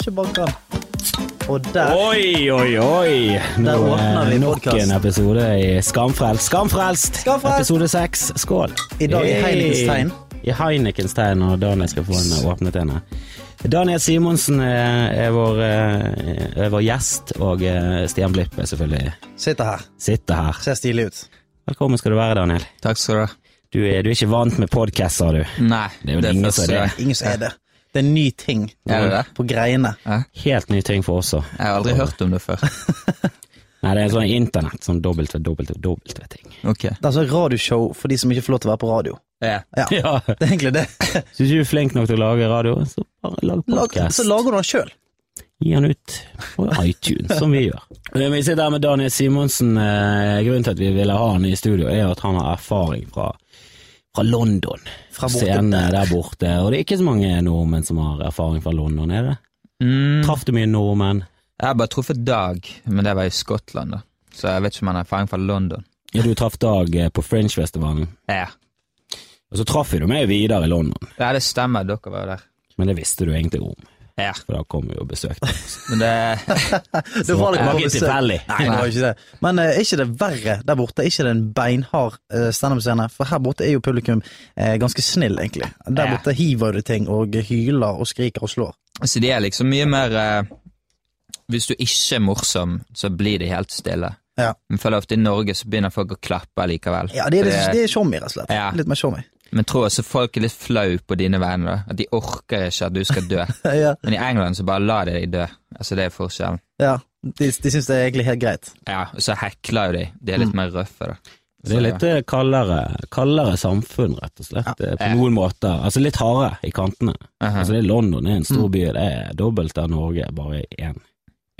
kanskje Balkan. Og der Oi, oi, oi! Nå er det nok podcast. en episode i Skamfrelst. Skamfrelst! Skamfrelst! Episode seks. Skål! I dag i Heinekens tegn. I Heinekens tegn, og Daniel skal få en åpnet en her. Daniel Simonsen er, er, vår, eh, er vår gjest, og eh, Stian Blipp er selvfølgelig Sitter her. sitter her. Ser stilig ut. Velkommen skal du være, Daniel. Takk skal du ha. Du er, du er ikke vant med podkast, sa du. Nei, Det er jo ingen som er det. Ingen som er det. Det er en ny ting Er det det? på greiene. Helt ny ting for oss òg. Jeg har aldri hørt om det før. Nei, det er sånn internett, sånn www-ting. Okay. Det er altså radioshow for de som ikke får lov til å være på radio. Ja. Ja, Ja. det er egentlig det. Syns du er flink nok til å lage radio, så bare lag Lag, podkast. så lager du den sjøl. Gi den ut på iTunes, som vi gjør. Vi sitter her med Daniel Simonsen. Eh, Grunnen til at vi ville ha han i studio, er at han har erfaring fra, fra London. Fra borte Scenen der. der borte. Og det er ikke så mange nordmenn som har erfaring fra London, er det? Mm, Traff du mye nordmenn? jeg har bare truffet Dag, men det var i Skottland, da. Så jeg vet ikke om han har erfaring fra London. Ja, du traff Dag eh, på Fringe-festivalen, Ja. og så traff du meg videre i London. ja, det stemmer, dere var der. Men det visste du egentlig om, Ja. for da kom vi og besøkte oss. Men det Det var Det ikke tilfeldig. Nei, det var ikke det. Men er er ikke det verre der borte? Er ikke det en beinhard uh, standup-scene? For her borte er jo publikum uh, ganske snill, egentlig. Der Ja. borte hiver du ting og hyler og skriker og slår. Så de er liksom mye mer uh, Hvis du ikke er morsom, så blir de helt stille. Ja. Men føler ofte i Norge så begynner folk å klappe likevel. Ja, det er, litt, det er showmy, rett og slett. Ja. Litt mer showmy. Men tror også folk er litt flau på dine vegne. da. At de orker ikke at du skal dø. ja, Men i England så bare lar de deg dø. Altså Det er forskjellen. ja. De, de syns det er egentlig helt greit. Ja, og så hekler jo de. De er litt mer røffe, da. Det er litt eh, kaldere, kaldere samfunn, rett og slett, ja. på noen måter. Altså litt hardere i kantene. Aha. Altså det er London det er en stor Mm. by, det er dobbelt av Norge, bare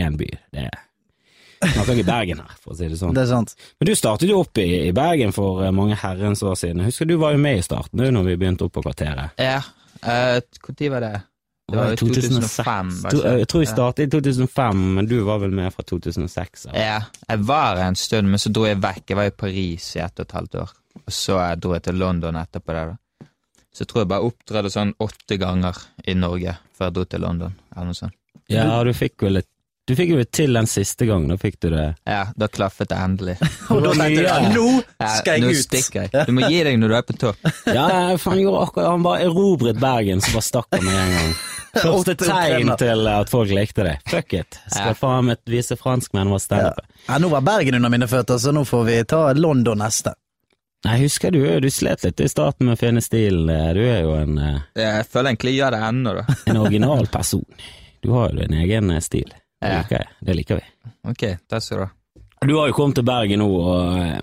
én by. Det er Snakker ikke Bergen her, for å si det sånn. Det er sant. Men du startet jo opp i, i Bergen for eh, mange herrens år siden. Husker du var jo med i starten, du, når vi begynte opp på kvarteret. Ja, Når uh, var det? Det var i 2005. var Du, det ikke? jeg tror vi startet i 2005, men du var vel med fra 2006? Eller? Ja, jeg var her en stund, men så dro jeg vekk. Jeg var i Paris i ett og et halvt år. Og så dro jeg til London etterpå der, da. Så jeg tror jeg bare opptredde sånn åtte ganger i Norge før jeg dro til London. eller noe sånt. Ja, du fikk vel et du fikk jo til den siste gangen, da fikk du det. Ja, da klaffet det endelig. Og da tenkte mye. nå Ja, skal nå jeg ut! stikker jeg. Du må gi deg når du er på topp. Ja, han gjorde akkurat Han bare erobret Bergen, så bare stakk han med en gang. Første tegn til at folk likte det. Fuck it. Skal faen meg vise franskmenn hva standup er. Ja, nå var Bergen under mine føtter, så nå får vi ta London neste. Nei, husker du, du slet litt i starten med å finne stilen. eh, Du er jo en, eh, Jeg føler egentlig jeg gjør det ennå, da. en original person. Du har jo din egen eh, stil. Det liker jeg. Det liker vi. Ok, takk skal du ha. Du har jo kommet til Bergen nå, og eh,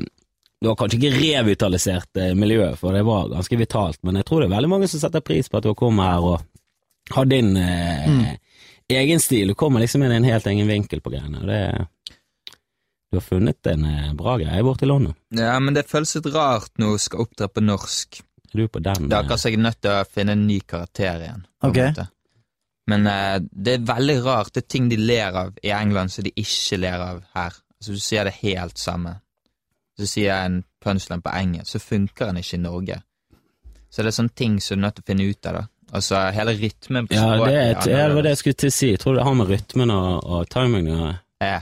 du har kanskje ikke revitalisert eh, miljøet, for det var ganske vitalt, men jeg tror det er veldig mange som setter pris på at du har kommet her og har din eh, egen stil. Du kommer liksom inn i en helt egen vinkel på greiene. og Det, du har funnet en eh, bra greie borte i London. Ja, men det føles litt rart nå å skal opptre på norsk. Er du på den? Det er akkurat som jeg er nødt til å finne en ny karakter igjen. på en Ok. måte. Men eh, det er veldig rart. Det er ting de ler av i England som de ikke ler av her. Altså Du sier det helt samme. Så sier jeg en punchline på engelsk, så funker den ikke i Norge. Så det er sånne ting som du er nødt til å finne ut av. da. Altså hele rytmen på ja, språket. det, er, ja, det var det jeg skulle til å si. Jeg tror det har med rytmen og, og timingen å gjøre. Ja.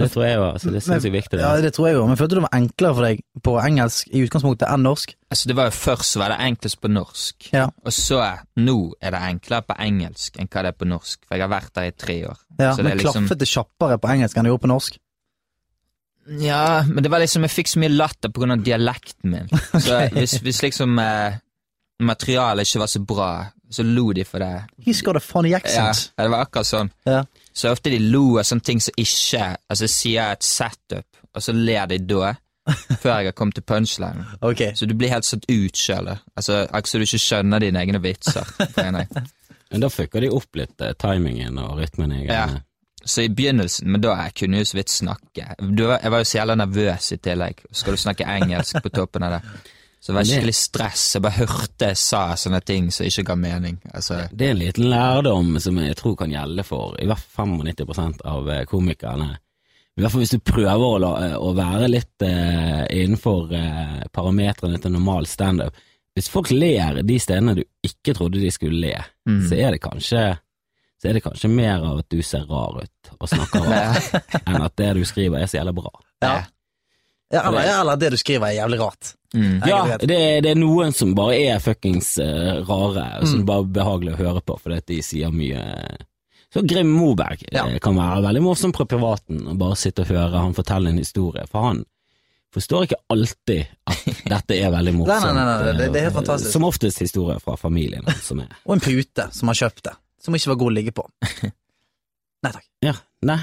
Det tror jeg jo, Altså, det syns jeg er viktig. Det. Ja, Det. det tror jeg jo, men følte du det var enklere for deg på engelsk i utgangspunktet enn norsk? Altså Det var jo først så var det enklest på norsk, Ja. og så nå er det enklere på engelsk enn hva det er på norsk. For jeg har vært der i tre år. Ja, Så det Men er liksom- klaffet det kjappere på engelsk enn det gjorde på norsk? Ja, men det var liksom Jeg fikk så mye latter på grunn av dialekten min. Så hvis, hvis liksom eh, materialet ikke var så bra, så lo de for det. He's got a funny accent. Ja, det var akkurat sånn. Ja. Så ofte de lo av sånne ting som ikke Altså sier jeg et setup, og så ler de da, før jeg har kommet til punchline. Okay. Så du blir helt satt ut sjøl. Altså, altså du ikke skjønner dine egne vitser. Men da fucker de opp litt eh, timingen og rytmen. Jeg, Ja. Så i begynnelsen, men da jeg kunne jo så vidt snakke. Du, jeg var jo så jævla nervøs i tillegg. Skal du snakke engelsk på toppen av det? Så det var skikkelig stress. Jeg bare hørte jeg sa sånne ting som ikke ga mening. Altså, Det er en liten lærdom som jeg tror kan gjelde for i hvert fall 95% av eh, komikerne. I hvert fall hvis du prøver å, la, eh, å være litt eh, innenfor eh, parametrene til normal standup. Hvis folk ler de stedene du ikke trodde de skulle le, Mm. så er det kanskje så er det kanskje mer av at du ser rar ut og snakker rart, enn at det du skriver er så jævlig bra. Ja. Ja, eller, ja, eller det du skriver er jævlig rart. Mm. Ja, det, det er noen som bare er fuckings uh, rare, og som Mm. bare er behagelig å høre på fordi de sier mye Så Grim Moberg Ja. eh, kan være veldig morsom på privaten, og bare sitte og høre han fortelle en historie, for han forstår ikke alltid at dette er veldig morsomt. Nei, nei, nei, det- det er helt eh, fantastisk. Som oftest historier fra familien som Og en pute som har kjøpt det, som ikke var god å ligge på. Nei takk. Ja, nei.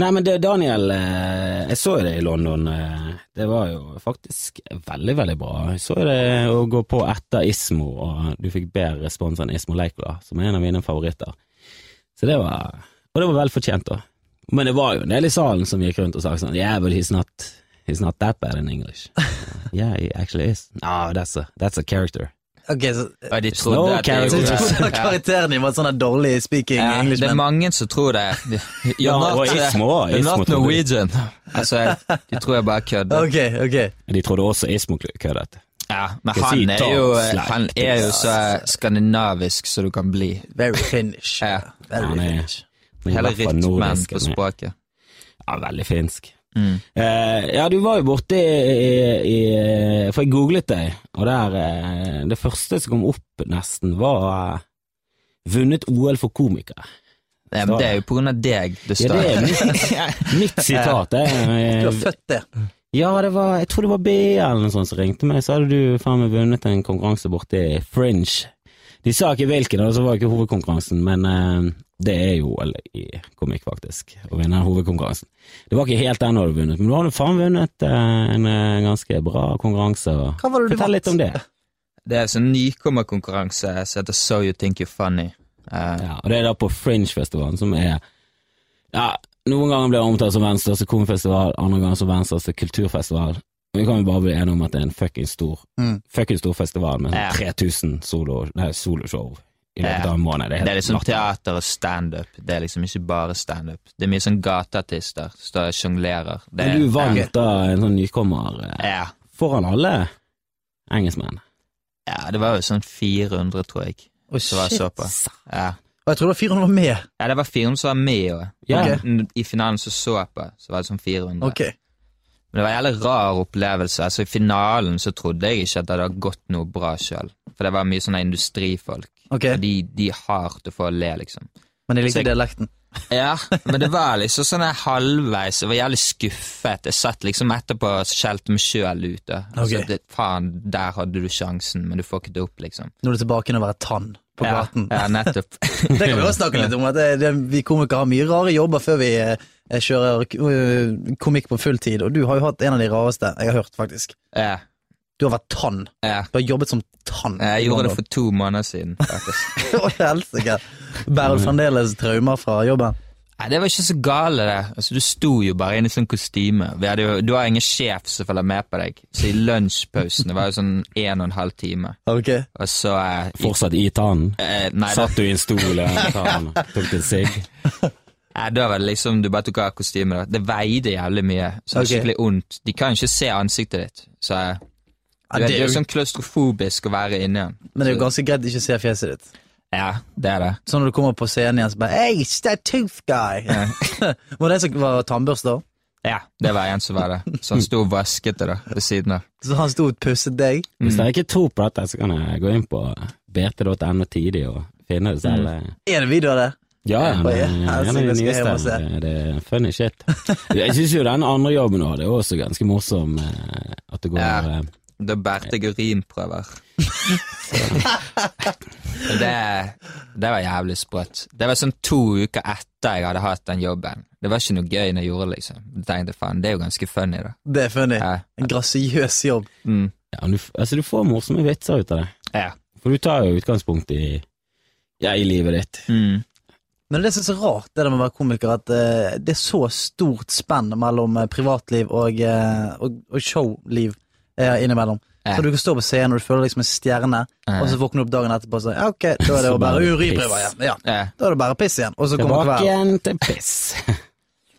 nei men det, Daniel, eh, jeg så jo det i London. eh, Det var jo faktisk veldig, veldig bra. Jeg så det å gå på etter Ismo, og du fikk bedre respons enn Ismo Leikola, som er en av mine favoritter. Så det var Og det var vel fortjent, da. Men det var jo en del i salen som gikk rundt og sa sånn Yeah, but he's not He's not that bad in English. yeah, he actually is. No, that's a, that's a character. Ok, så Og de Slow trodde at de gjorde karakteren din var sånn dårlig speaking Ja, English, det er mange som tror det. You're not, you're not Norwegian. Altså, de tror jeg bare kødder. Ok, ok. De trodde også Ismo køddet. Ja, men han er jo, han er jo så skandinavisk som du kan bli. Very Finnish. Ja. Very er- Hele rytmen på språket. Ja, veldig finsk. Mm. Eh, ja, du var jo borte i, i For jeg googlet deg, og der eh, Det første som kom opp, nesten, var eh, Vunnet OL for komikere. Ja, men det er jo på grunn av deg det Ja, det er mitt, mitt sitat. Jeg, Du har født det. ja, det var Jeg tror det var BL eller noe sånt som ringte meg, så hadde du faen meg vunnet en konkurranse borte i Fringe. De sa ikke hvilken, og så var ikke hovedkonkurransen, men eh, det er jo eller, i komikk, faktisk, å vinne hovedkonkurransen. Det var ikke helt den du hadde vunnet, men du hadde faen vunnet eh, en eh, ganske bra konkurranse. og Hva var det du Fortell litt om det. Det er en sånn nykommerkonkurranse som heter So You Think You're Funny. Uh, Ja, og det er da på Fringe-festivalen, som er Ja, noen ganger blir det omtalt som verdens største komifestival, andre ganger som verdens største kulturfestival. Vi kan jo bare bli enige om at det er en fuckings stor, Mm. fucking stor festival med Ja. 3000 solo, nei, soloshow i løpet Ja. av en måned. Det er Det er liksom latterlig. teater og standup. Det er liksom ikke bare standup. Det er mye sånn gateartister som står og sjonglerer. Men du vant vant da en sånn nykommer eh, Ja. foran alle engelskmenn. ja, det var jo sånn 400, tror jeg, Oh, som var shit. så på. Ja. Og jeg tror det var 400 med. ja, det var 400 som var med òg. Ja. I finalen som så på, så var det sånn 400. Ok. Men det var en jævlig rar opplevelse. Altså I finalen så trodde jeg ikke at det hadde gått noe bra sjøl. For det var mye sånne industrifolk. Okay. Og de, de har til å få le, liksom. Men jeg likte jeg- dialekten. Ja, men det var liksom sånn halvveis. Jeg var jævlig skuffet. Jeg satt liksom etterpå og skjelte meg sjøl ut. da. Altså, Ok. det, faen, der hadde du sjansen, men du fucket det opp, liksom. Nå er du tilbake til å være tann på ja, gaten. Ja, nettopp. Det kan vi også snakke litt om, at det, det, vi komikere har mye rare jobber før vi eh, kjører eh, komikk på fulltid, og du har jo hatt en av de rareste jeg har hørt, faktisk. Yeah. Du har vært tann. Yeah. Du har jobbet som tann. Jeg gjorde det for to måneder siden, faktisk. Helsike. Bærer du fremdeles traumer fra jobben? Nei, Det var ikke så gale, det. Altså, Du sto jo bare inne i sånn kostyme. Vi hadde jo, du har ingen sjef som følger med på deg, så i lunsjpausen Det var jo sånn en og en halv time. Ok. Og så eh, Fortsatt i tannen. eh, Nei, da, Satt du i en stol i tannen, tok en sigg. Nei, da var det liksom du bare tok av kostymet. da. Det veide jævlig mye, så det okay. Skikkelig ondt. De kan jo ikke se ansiktet ditt, så jeg, Ja, det er jo sånn klaustrofobisk å være inni den. men det er jo ganske greit ikke å se fjeset ditt. Ja, det er det. Så når du kommer på scenen igjen, så bare Hey, it's that tooth guy! var det en som var tannbørster? Ja, det var en som var det. Så han sto og vasket det da, ved siden av. Så han sto og pusset deg? Hvis dere ikke tror på dette, så kan jeg gå inn på bt.no tidlig og finne det selv. Er det video av det? Ja, ja, Oi, det er helsike, en av de skal jeg hjem og nyeste. Det, det er funny shit. Jeg syns jo den andre jobben òg, det er også ganske morsom. eh, At det går Ja. eh, Da bærte jeg urinprøver. det, det var jævlig sprøtt. Det var sånn to uker etter jeg hadde hatt den jobben. Det var ikke noe gøy når jeg gjorde det, liksom. Jeg tenkte faen, det er jo ganske funny, da. Det er funny. Ja. En grasiøs jobb. Mm. ja, du, altså, du får morsomme vitser ut av det. Ja. For du tar jo utgangspunkt i ja, i livet ditt. Mm. Men det som er så rart, det der med å være komiker, at eh, det er så stort spenn mellom eh, privatliv og, eh, og, og showliv innimellom. Ja. Så du kan stå på scenen og du føler deg som en stjerne, Ja. og så våkner du opp dagen etterpå og sier ja, ok, da er det jo bare urinprøver igjen. Ja, Ja. da er det bare piss igjen. Og så kommer Tilbake igjen til piss.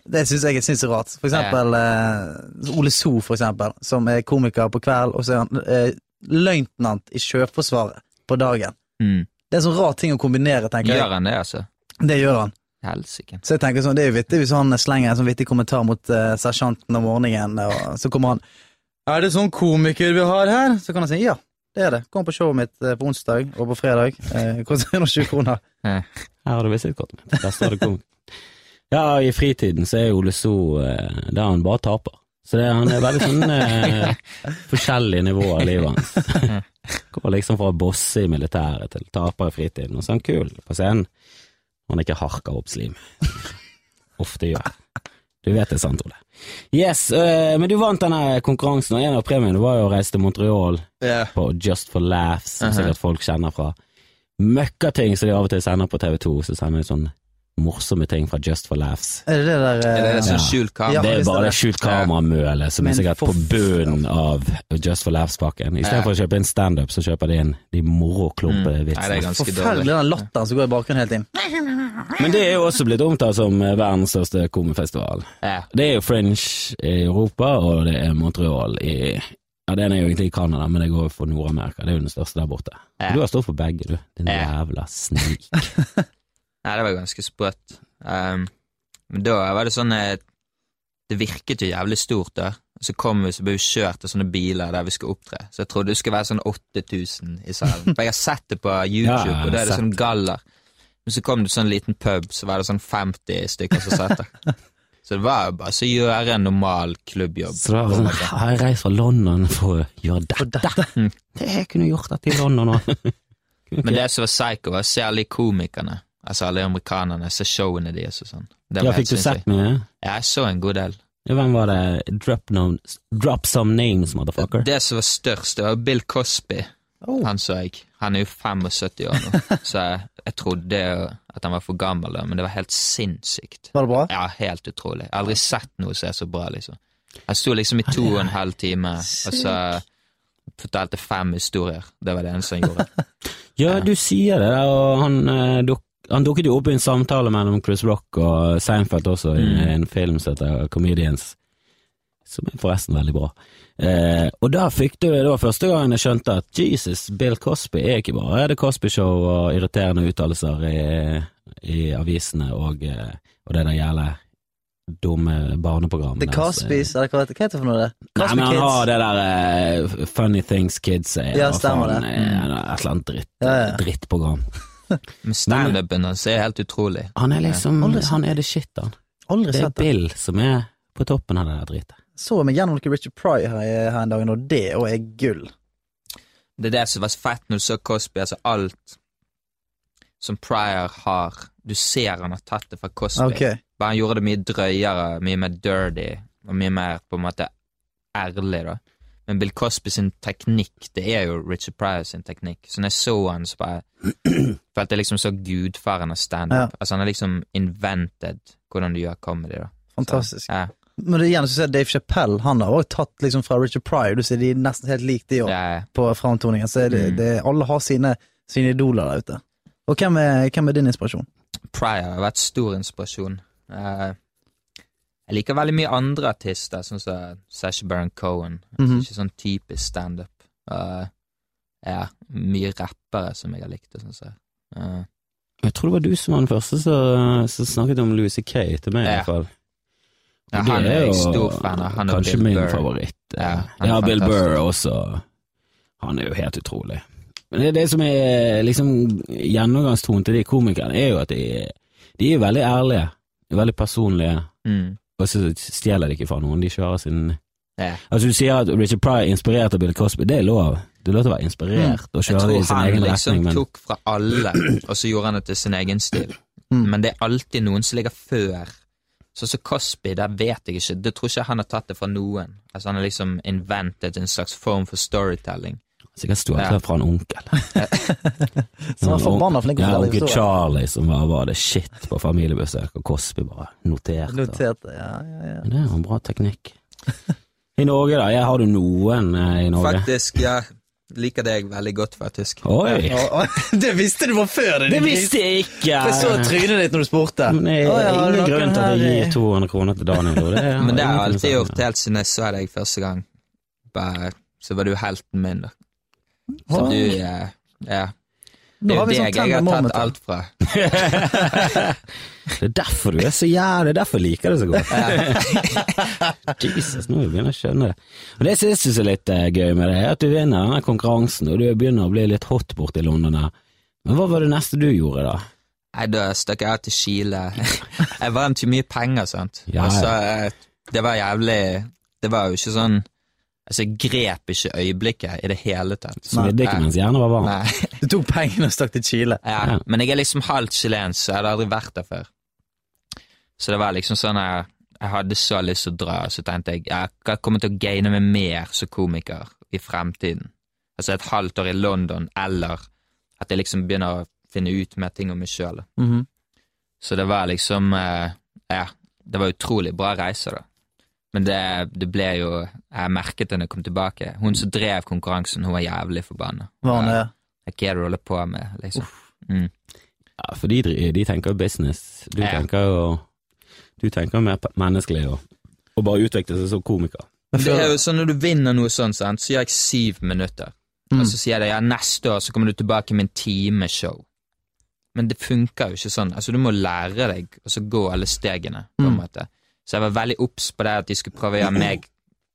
Det syns jeg, er er rart. For eksempel eh, Ole So, for eksempel, som er komiker på kveld, og så er han eh, løytnant i Sjøforsvaret på dagen. Mm. Det er en sånn rar ting å kombinere, tenker jeg. Gjør han det, altså? Det gjør han. Helsike. Så jeg tenker sånn, det er jo vittig hvis han slenger en sånn vittig kommentar mot uh, sersjanten om morgenen, og så kommer han Er det sånn komiker vi har her? Så kan han si ja, det er det. Kom på showet mitt eh, på onsdag og på fredag. Uh, koster 120 kroner. Her har du visittkortet mitt. Der står det komik. Ja, i fritiden så er Ole So eh, der han bare taper. Så det, han er veldig sånn eh, forskjellige nivåer i livet hans. Går liksom fra å bosse i militæret til taper i fritiden, og så er han kul på scenen. Han ikke harker opp slim. Ofte gjør. Du vet det er sant, Ole. Yes, eh, men du vant denne konkurransen, og en av premiene var jo å reise til Montreal yeah. på Just for Laughs, som Mhm. sikkert folk kjenner fra møkkating som de av og til sender på TV2, så sender de sånne morsomme ting fra Just for Laughs. Er det det der Er det det som Ja. skjult Ja, kamera? det er bare det. skjult kameramølet som er sikkert på bunnen av Just for Laughs-pakken. I stedet for å kjøpe inn standup, så kjøper de inn de Mm. Moroklump-vitsene. er Forferdelig den latteren som går i bakgrunnen hele tiden. Men det er jo også blitt omtalt som eh, verdens største komifestival. Det er jo Fringe i Europa, og det er Montreal i Ja, den er jo egentlig i Canada, men det går for Nord-Amerika. Det er jo den største der borte. Ja. Du har stått for begge, du. Din Ja. jævla snik. Nei, det var ganske sprøtt. Um, men da var det sånn eh, Det virket jo jævlig stort, der. Så kom vi, så ble vi kjørt av sånne biler der vi skulle opptre. Så jeg trodde det skulle være sånn 8000 i salen. For jeg har sett det på YouTube, Ja, og da er det sånn galler. Men så kom det sånn liten pub, så var det sånn 50 stykker som satt der. Så det var jo bare så gjøre en normal klubbjobb. Så det var sånn, jeg reiser fra London for å gjøre dette? Det jeg kunne gjort dette i London òg. Men det som var psycho, var særlig komikerne. Altså alle amerikanerne, se showene deres og sånn. Ja, fikk du sett mye? Ja, jeg så en god del. Ja, Hvem var det? Drop, no, drop some names, motherfucker. Det som var størst, det var Bill Cosby. Oh. Han så jeg. Han er jo 75 år nå, så jeg, jeg trodde at han var for gammel, da, men det var helt sinnssykt. Var det bra? Ja, helt utrolig. Jeg har aldri sett noe som er så bra, liksom. Jeg sto liksom i to og en halv time, og så fortalte fem historier. Det var det eneste han gjorde. Ja, du sier det, og han, eh, duk, han dukket jo opp i en samtale mellom Chris Rock og Seinfeld også, i Mm. en film som heter Comedians, som er forresten veldig bra. Eh, og da fikk du, det var første gangen jeg skjønte at Jesus, Bill Cosby er ikke bare det Cosby Show og irriterende uttalelser i, i avisene og, eh, og det der gjelder dumme barneprogrammet. The eh. Cosbys, eller hva heter det for noe? det? Nei, men han Kids. har det der uh, Funny Things Kids er, Ja, stemmer det. Mm. Et eller annet dritt, Ja, ja. drittprogram. Men standupen hans er helt utrolig. Han er liksom, han er det shit, han. Aldri Det er det. Bill som er på toppen av det der dritet. Så meg gjennom noe Richard Pry her, her en dag, og det òg er gull. Det er det som var så fett når du så Cosby, altså alt som Pryor har Du ser han har tatt det fra Cosby. okay. Bare han gjorde det mye drøyere, mye mer dirty, og mye mer på en måte ærlig, da. Men Bill Cosby sin teknikk, det er jo Richard Pryor sin teknikk. Så når jeg så han, så bare følte jeg liksom så gudfaren av standup. Ja. Altså, han har liksom invented hvordan du gjør comedy, da. Fantastisk. Ja, Men det er igjen så ser Dave Chappelle, han har også tatt liksom fra Richard Pryor. Du ser de er nesten helt like de òg, ja, på framtoningen. Så det, Mm. det, alle har sine, sine idoler der ute. Og hvem er, hvem er din inspirasjon? Pryor har vært stor inspirasjon. Eh, jeg liker veldig mye andre artister, sånn som Sasha Baron Cohen. Mhm. Ikke sånn typisk standup. Uh, ja, mye rappere som jeg har likt. Sånn, så. Uh, Jeg tror det var du som var den første som, som snakket om Louis C.K. til meg, i hvert fall. ja, han er jeg jo stor fan av. Han kanskje Bill min Burr. favoritt. Ja, Ja, han er ja Bill. Burr også. Han er jo helt utrolig. Men det, det som er liksom gjennomgangstonen til de komikerne, er jo at de, de er veldig ærlige. Er veldig personlige, Mm. Og så stjeler de ikke fra noen. De kjører sin Ja. Altså Du sier at Richard Pryor er inspirert av Bill Cosby, det er lov. Det er lov til å være inspirert og Jeg kjøre i tror egen han Jeg liksom han men tok fra alle, og så gjorde han det til sin egen stil. Mm. Men det er alltid noen som ligger før. Sånn som Cosby, der vet jeg ikke. Det tror ikke han har tatt det fra noen. Altså Han har liksom inventet en slags form for storytelling. Sikkert stjålet Ja. det fra en onkel. Som var forbanna flink til å fortelle onkel. Charlie som var, var det shit på familiebesøk, og Cosby bare noterte. Noterte, ja, ja, ja. Det er jo en bra teknikk. I Norge, da? Jeg har du noen eh, i Norge? Faktisk, ja. Liker deg veldig godt, faktisk. Oi! Å, å, Det visste du var før! Det visste jeg ikke! Jeg så trynet ditt når du spurte. Men det er Å, ja, ingen grunn til at jeg gir 200 kroner til Daniel. Det er, Men det har jeg alltid gjort helt siden jeg så deg første gang. Bare, så var du helten min, da. Så du, eh, ja. Det er jo sånn deg jeg har tatt alt fra. Det er derfor du er så jævlig, det er derfor jeg liker det så godt. Jesus, nå begynner jeg å skjønne det. Og det synes jeg er litt eh, gøy med det, er at du vinner denne konkurransen, og du begynner å bli litt hot borte i London. Men hva var det neste du gjorde da? Nei, da stakk jeg til Chile. Jeg vant jo mye penger, sant. Ja, ja. Altså, det var jævlig Det var jo ikke sånn Altså, jeg grep ikke øyeblikket i det hele tatt. Så vidde ikke mens hjernen var varm. Nei. Du tok pengene og stakk til Chile. Ja, Ja. men jeg er liksom halvt chilensk, så jeg hadde aldri vært der før. Så det var liksom sånn jeg, jeg hadde så lyst til å dra, så tenkte jeg jeg kommer til å gaine meg mer som komiker i fremtiden. Altså et halvt år i London, eller at jeg liksom begynner å finne ut mer ting om meg sjøl. Mhm. Så det var liksom eh, Ja, det var utrolig bra reise, da. Men det, det ble jo Jeg merket det jeg kom tilbake. Hun som drev konkurransen, hun var jævlig forbanna. Hva er det? Hva er det du holder på med, liksom? Mm. Ja, for de, de tenker jo business. Du Ja. tenker jo Du tenker mer menneskelig og, og bare utvikle seg som komiker. Det er jo sånn Når du vinner noe sånt, så gjør jeg syv minutter. Mm. Og så sier jeg ja, neste år så kommer du tilbake med en time show. Men det funker jo ikke sånn. Altså, du må lære deg å så gå alle stegene, på en Mm. måte. Så jeg var veldig obs på det at de skulle prøve å gjøre meg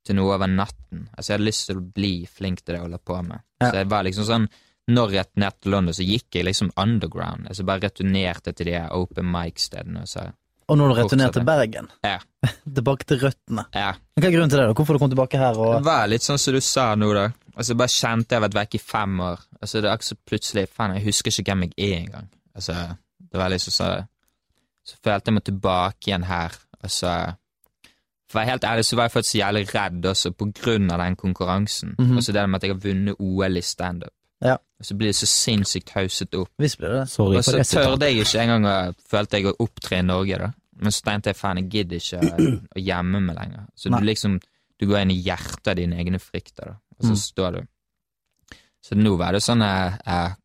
til noe over natten. Altså, jeg hadde lyst til å bli flink til det jeg holder på med. Ja. Så jeg var liksom sånn Når jeg returnerte til London, så gikk jeg liksom underground. Altså bare returnerte til de open mic-stedene. og Så Og når du returnerte til Bergen, Ja. tilbake til røttene. ja. Hva er grunnen til det? da? Hvorfor du kom tilbake her? Og... Det var litt sånn som du sa nå, da. Altså, bare kjente jeg har vært vekk i fem år. Altså, det er akkurat så plutselig Faen, jeg husker ikke hvem jeg er engang. Altså, det var liksom så Så følte jeg meg tilbake igjen her, og så For å være helt ærlig så var jeg faktisk jævlig redd også, på grunn av den konkurransen. Mm -hmm. Altså det med at jeg har vunnet OL i standup. Ja. Og så blir det så sinnssykt hauset opp. Visst blir det. Sorry Og så tørde jeg ikke engang å følte jeg å opptre i Norge, da. Men så tenkte jeg faen, jeg gidder ikke å, gjemme meg lenger. Så Nei. du liksom Du går inn i hjertet av dine egne frykter, da. Og så Mm. står du. Så nå var det sånn jeg, jeg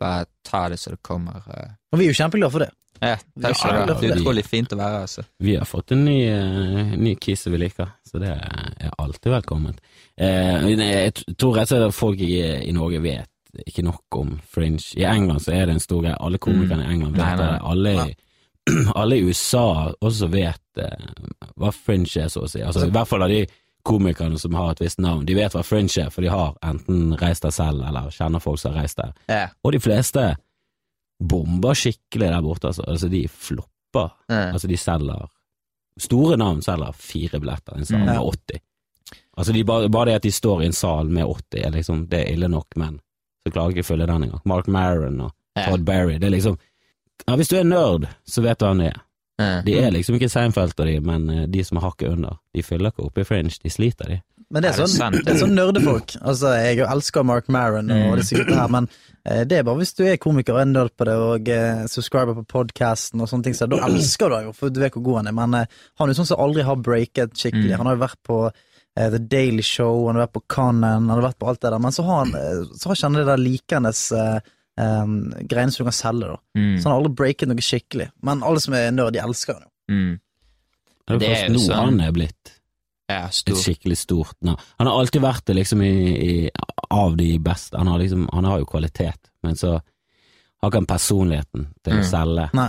bare tar det så det kommer. eh. Og vi er jo kjempeglade for det. Ja, takk skal du ha. Det er utrolig fint å være her, altså. Vi har fått en ny, eh, ny kis vi liker, så det er alltid velkomment. Eh, jeg tror rett og slett at folk i, i Norge vet ikke nok om fringe. I England så er det en stor greie. Alle komikerne i England vet det. Alle, alle i USA også vet eh, hva fringe er, så å si. Altså, I hvert fall av de komikerne som har et visst navn. De vet hva fringe er, for de har enten reist der selv, eller kjenner folk som har reist der. Ja. Og de fleste bomber skikkelig der borte, altså. altså de flopper. Mm. Altså, de selger Store navn selger fire billetter i en sal Mm. med 80. Altså, de, bare, bare det at de står i en sal med 80, er liksom, det er ille nok, men så klarer jeg ikke å følge den engang. Mark Maron og. Todd Berry, det er liksom Ja, hvis du er nerd, så vet du hvem det er. De er liksom ikke Seinfeld og de, men eh, de som er hakket under, de fyller ikke opp i fringe, de sliter, de. Men det er Er det sånn, det er sånn nerdefolk. Altså, jeg elsker Mark Maron og Mm. disse gutta her, men eh, det er bare hvis du er komiker og er nerd på det og eh, subscriber på podcasten og sånne ting, så da elsker du han jo, for du vet hvor god han er. Men eh, han er jo sånn som aldri har breaket skikkelig. Mm. Han har jo vært på eh, The Daily Show, han har vært på Conan, han har vært på alt det der, men så har han eh, så har ikke han det der likende eh, eh, greiene som du kan selge, da. Mm. Så han har aldri breaket noe skikkelig. Men alle som er nerd, de elsker han jo. Mm. Det er er først jo nå sånn- han er blitt Ja, et skikkelig stort navn. Han har alltid vært det, liksom, i, i, av de beste. Han har liksom, han har jo kvalitet, men så har ikke han personligheten til å Mm. selge. Nei,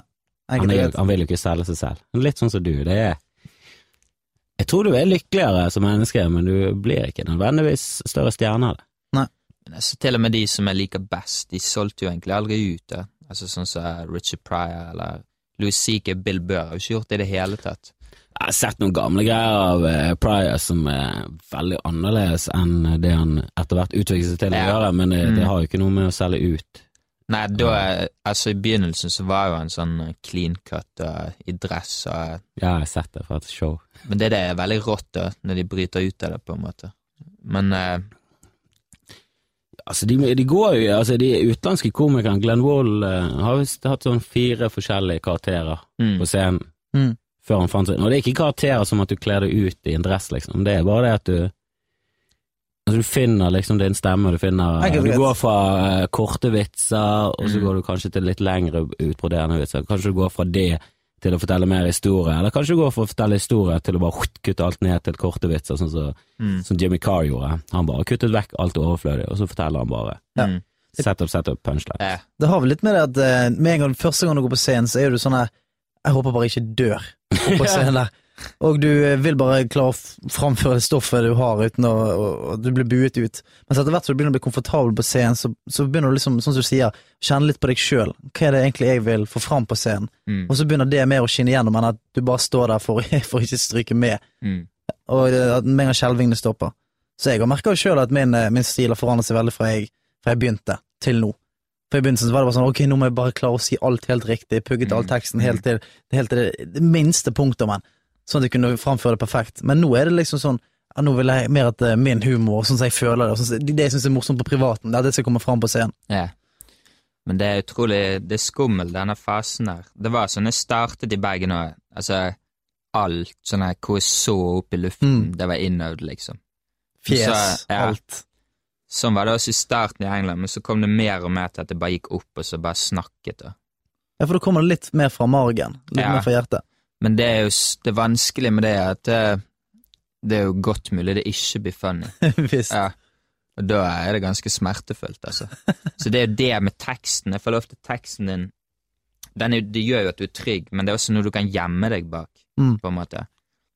Han, er, han vil jo ikke selge seg selv. Litt sånn som du. Det er Jeg tror du er lykkeligere som menneske, men du blir ikke nødvendigvis større stjerne av det. Men altså, til og med de som jeg liker best, de solgte jo egentlig aldri ut. det. Altså Sånn som Richard Pryor eller Louis C.K. Bill Burr har jo ikke gjort det i det hele tatt. Jeg har sett noen gamle greier av uh, Pryor som er veldig annerledes enn det han etter hvert utviklet seg til å gjøre, men det, det Mm. har jo ikke noe med å selge ut. Nei, da Altså, i begynnelsen så var jo han sånn clean cut og i dress og Ja, jeg har sett det fra et show. Men det, det er veldig rått, da, når de bryter ut av det, på en måte. Men eh, Altså, de, de går jo Altså, de utenlandske komikerne, Glenn Wall, eh, har visst hatt sånn fire forskjellige karakterer mm, på scenen Mm. Før han fant seg Og det er ikke karakterer som at du kler deg ut i en dress, liksom. Det er bare det at du Altså, du finner liksom din stemme, du finner Du går fra uh, korte vitser, og så Mm. går du kanskje til litt lengre utbroderende vitser. Kanskje du går fra det til å fortelle mer historie, eller kanskje du går fra å fortelle historie til å bare kutte alt ned til korte vitser, sånn som mm, som Jimmy Carr gjorde. Han bare kuttet vekk alt overflødig, og så forteller han bare. Ja. up, set up, punchline. Ja. Det har vel litt med det at eh, med en gang første gang du går på scenen, så er du sånn her Jeg håper bare ikke dør på scenen der. Og du eh, vil bare klare å framføre det stoffet du har uten å du blir buet ut. Men etter hvert som du begynner å bli komfortabel på scenen, så, så begynner du liksom, sånn som du sier, kjenne litt på deg sjøl. Hva er det egentlig jeg vil få fram på scenen? Mm. Og så begynner det mer å skinne igjennom enn at du bare står der for, for ikke å stryke med. Mm. Og at med en gang skjelvingene stopper. Så jeg har merka sjøl at min, eh, min stil har forandret seg veldig fra jeg, fra jeg begynte, til nå. For I begynnelsen var det bare sånn ok, nå må jeg bare klare å si alt helt riktig, pugget all Mm. teksten helt til, helt til det, det minste punktummen, sånn at jeg kunne framføre det perfekt. Men nå er det liksom sånn ja, nå vil jeg mer at det er min humor, sånn som jeg føler det, sånn det jeg syns er morsomt på privaten, det er det som kommer fram på scenen. Ja. Men det er utrolig Det er skummel, denne fasen der. Det var sånn jeg startet i Bergen òg. Altså, alt sånn her hvor jeg så opp i luften, Mm. det var innøvd, liksom. Fjes, Så, ja. alt. Sånn var det også i starten i England, men så kom det mer og mer til at det bare gikk opp og så bare snakket. det. Ja, for da kommer det litt mer fra margen, litt Ja. mer fra hjertet. Men det er jo det vanskelige med det er at det, det er jo godt mulig det ikke blir funny. Visst. Ja. Og da er det ganske smertefullt, altså. Så det er jo det med teksten. Jeg føler ofte teksten din den er, Det gjør jo at du er trygg, men det er også noe du kan gjemme deg bak, Mm. på en måte.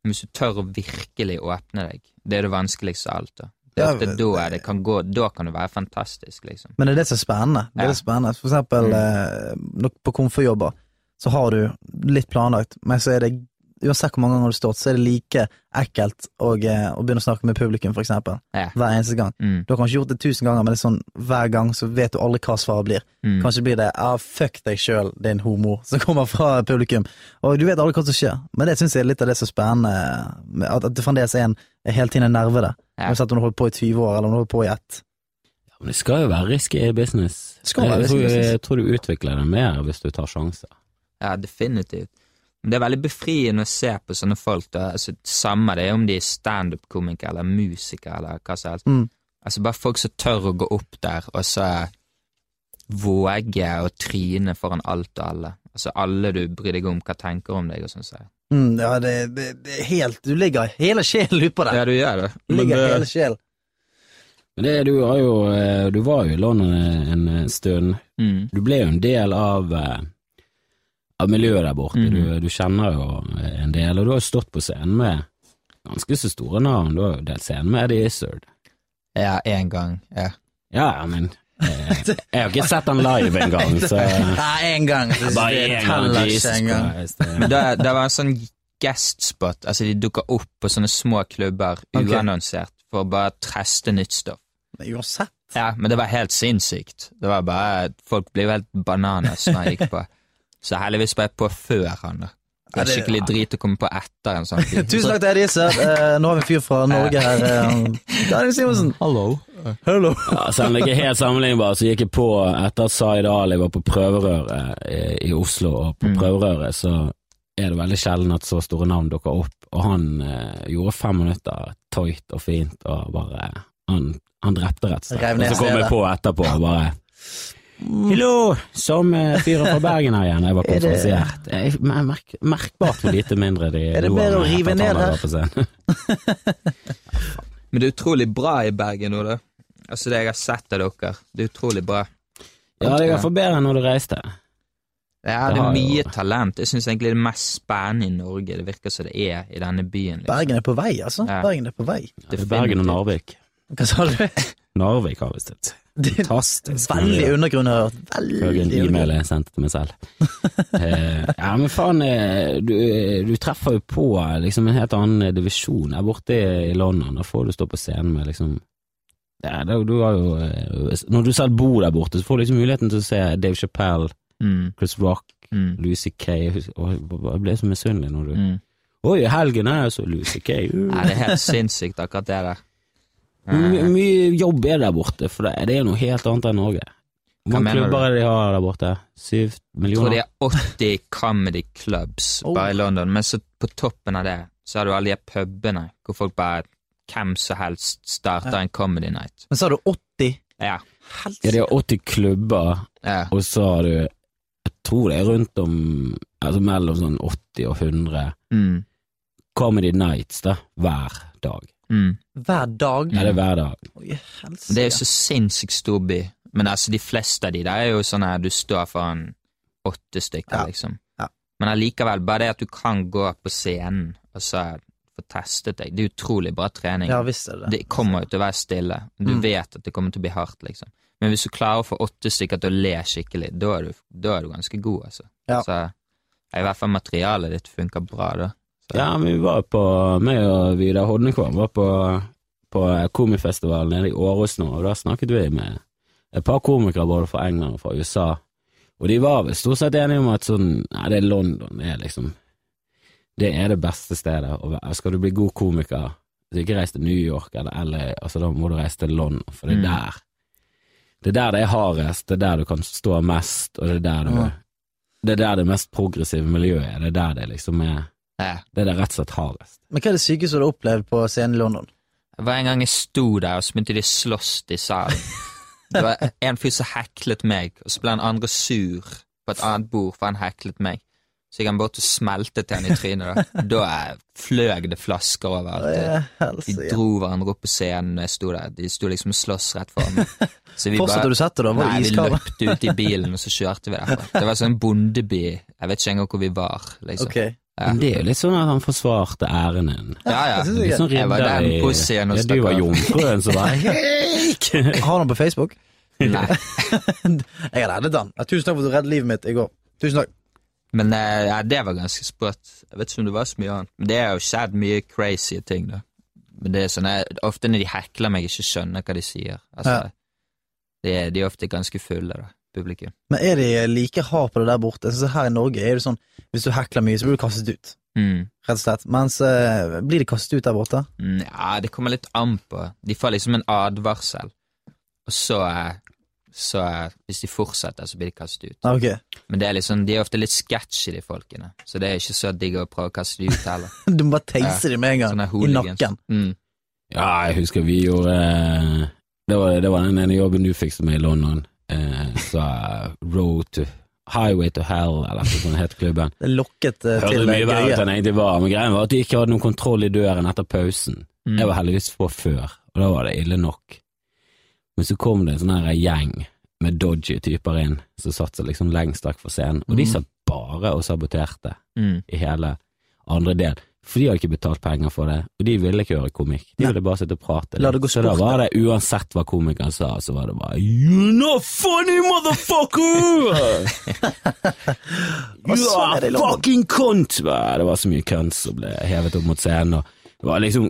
Men hvis du tør å virkelig åpne deg, det er det vanskeligste av alt, da. Det er ofte da det kan gå, da kan det være fantastisk, liksom. Men det er det som er spennende. Det er Ja. spennende. For eksempel Mm. eh, på komfortjobber, så har du litt planlagt, men så er det Uansett hvor mange ganger du har stått, så er det like ekkelt å, eh, å begynne å snakke med publikum, for eksempel. Ja. Hver eneste gang. Mm, Du har kanskje gjort det tusen ganger, men det er sånn hver gang så vet du aldri hva svaret blir. mm. Kanskje blir det ah, 'fuck deg sjøl, din homo', som kommer fra publikum. Og du vet aldri hva som skjer. Men det syns jeg er litt av det som er spennende, at, at det fremdeles er en er hele tiden en nerve der. Ja. Uansett om du holder på i 20 år, eller om du holder på i ett. Ja, men det skal jo være risky business. Det skal være risky business. jeg tror du utvikler det mer hvis du tar sjanser. Ja, definitivt. Men det er veldig befriende å se på sånne folk. da, altså Samme det om de er standup-komikere eller musikere eller hva som helst. Mm. Altså Bare folk som tør å gå opp der og så våge å tryne foran alt og alle. Altså Alle du bryr deg om, hva tenker om deg og sånn. Så. Mm, ja, det, det, det er helt Du ligger hele sjelen utpå der. Ja, du gjør det. Du ligger hele sjel. Men det, du, har jo, eh, du var jo i London en stund. mm, Du ble jo en del av, eh, av miljøet der borte. Mm. Du, du kjenner jo en del, og du har jo stått på scenen med ganske så store navn. Du har jo delt scenen med Eddie Izzard. Ja, én gang. Ja. Ja, men eh, jeg har ikke sett han live engang, så Nei, én gang. Det, Bare det en gang, teller ikke engang. Det- Men det, det var en sånn guestspot. Altså De dukker opp på sånne små klubber Ok. uannonsert for å bare treste nytt stoff. Uansett. Ja, men det var helt sinnssykt. Det var bare Folk ble jo helt bananas når jeg gikk på. Så heldigvis var jeg på før han, da. Det er skikkelig drit å komme på etter en sånn tid. Tusen takk til Eddie Izzard. Eh, nå har vi en fyr fra Norge her. Eh, Daniel Simonsen. Hallo. Hello. Ja, selv om ikke er helt sammenlignbar, så gikk jeg på etter at Zaid Ali var på prøverøret i, i Oslo, og på Mm. prøverøret så er det veldig sjelden at så store navn dukker opp, og han eh, gjorde fem minutter tøyt og fint, og bare Han, han drepte rett og slett. Og så kom jeg på etterpå og bare Hallo, som eh, fyren fra Bergen her igjen. Jeg var Er konferansiert. Jeg merk, merkbart hvor lite mindre de Er det bedre å rive ned her? Men det er utrolig bra i Bergen nå, da. Altså det jeg har sett av dere. Det er utrolig bra. Ja, det er i hvert fall bedre enn når du reiste. Ja, Det er har jo- mye talent. Jeg syns egentlig det er mest spennende i Norge. Det virker som det er i denne byen. Liksom. Bergen er på vei, altså. Ja. Bergen er på vei. Ja, Det er Bergen og Narvik. Hva sa du? Narvik har visst et Det fantastisk Veldig undergrunner. Veldig e-mail undergrunn. jeg sendte til meg selv. eh, ja, men faen, eh, du, du treffer jo på liksom en helt annen divisjon her borte i, i London. Da får du stå på scenen med liksom ja, det, du har jo, eh, Når du selv bor der borte, så får du liksom muligheten til å se Dave Chappelle, Mm, Chris Rock, mm, Lucy Kay Jeg ble så misunnelig når du mm. Oi, helgen er jo så Lucy Kay. Uh. Nei, det er helt sinnssykt, akkurat det der. Mye jobb er der borte? For det, det er noe helt annet enn Norge. Hvor mange klubber du? er det de har der borte? Syv Jeg tror det er 80 comedy clubs Oh. bare i London, men så på toppen av det så har du alle de pubene hvor folk bare hvem som helst starter Ja. en comedy night. Men så har du 80? Ja. Ja, de har 80 klubber, ja. og så har du Jeg tror det er rundt om Altså mellom sånn 80 og 100 Mm, Comedy Nights da, hver dag. Mm. Hver dag? Ja, det er hver dag. Oi. Det er jo så sinnssykt stor by, Men altså, de fleste av de der er jo sånn her du står foran åtte stykker, Ja. liksom. Ja. Men allikevel, bare det at du kan gå på scenen og så få testet deg, det er utrolig bra trening. Ja visst er det det kommer jo til å være stille. Du Mm. vet at det kommer til å bli hardt, liksom. Men hvis du klarer å få åtte stykker til å le skikkelig, da er du, da er du ganske god, altså. Ja. Så i hvert fall materialet ditt funker bra, da. Så, Ja, vi var på, meg og Vidar Hodnekvam var på, på komifestivalen nede i Århus nå, og da snakket vi med et par komikere både fra England og fra USA, og de var vel stort sett enige om at sånn, nei, det er London, det er liksom, det er det beste stedet å være. Skal du bli god komiker, så ikke reis til New York eller LA, altså da må du reise til London, for det er Mm. der, det er der det er hardest, det er der du kan stå mest, og det er der du, det er der det mest progressive miljøet er, det er der det liksom er. Det er det rett og slett hardest. Men hva er det sykeste du har opplevd på scenen i London? Det var en gang jeg sto der, og så begynte de å slåss i salen. Det var en fyr som heklet meg, og så ble han andre sur på et annet bord, for han heklet meg. Så gikk han bort og smeltet til han i trynet. Da, da fløg det flasker overalt. Eh, De dro hverandre opp på scenen når jeg sto der. De sto liksom og sloss rett foran meg. Så vi Fortsatte du å sette da? Var Nei, vi løpte ut i bilen, og så kjørte vi derfra. Det var sånn bondeby. Jeg vet ikke engang hvor vi var, liksom. Ok. Ja. Men det er jo litt sånn at han forsvarte æren din. Ja, ja. Litt sånn Jeg var den på scenen og ja, Du var jomfruen som var Hei! Har den på Facebook? Nei. Jeg har reddet den. Tusen takk for at du reddet livet mitt i går. Tusen takk. Men eh, ja, det var ganske sprøtt. Jeg vet ikke om det var så mye annet. Men det er jo skjedd mye crazy ting, da. Men det er sånn jeg, Ofte når de hekler meg, ikke skjønner hva de sier. Altså, Ja. de, de er ofte ganske fulle, da, publikum. Men er de like hard på det der borte? Jeg synes her i Norge er det sånn hvis du hekler mye, så blir du kastet ut. Mm. Rett og slett. Mens eh, blir de kastet ut der borte? Nja, Ja, det kommer litt an på. De får liksom en advarsel, og så, eh, så eh, Hvis de fortsetter, så blir de kastet ut. Okay. Ok. Men det er liksom, de er ofte litt sketchy, de folkene. Så det er ikke så digg å prøve å kaste de ut heller. Du må bare teise dem med en gang. Sånne I nakken. Mm. Ja, jeg husker vi gjorde eh, Det var, det var den ene jobben du fikk med i London. Eh, så eh, Road to Highway to Hell, eller noe sånt het klubben. Det lokket uh, Hørte til mye verre ut enn egentlig var, men greia var at de ikke hadde noen kontroll i døren etter pausen. Mm. Jeg var heldigvis på før, og da var det ille nok. Men så kom det en sånn her gjeng med dodgy typer inn, som satt seg liksom lengst vekk fra scenen, og de Mm. satt bare og saboterte Mm. i hele andre del. For de hadde ikke betalt penger for det, og de ville ikke høre komikk. De ville bare sitte og prate. Gå så da var det uansett hva komikeren sa, så var det bare You're not funny, motherfucker! You are fucking cunt! Det var så mye cunt som ble hevet opp mot scenen, og det var liksom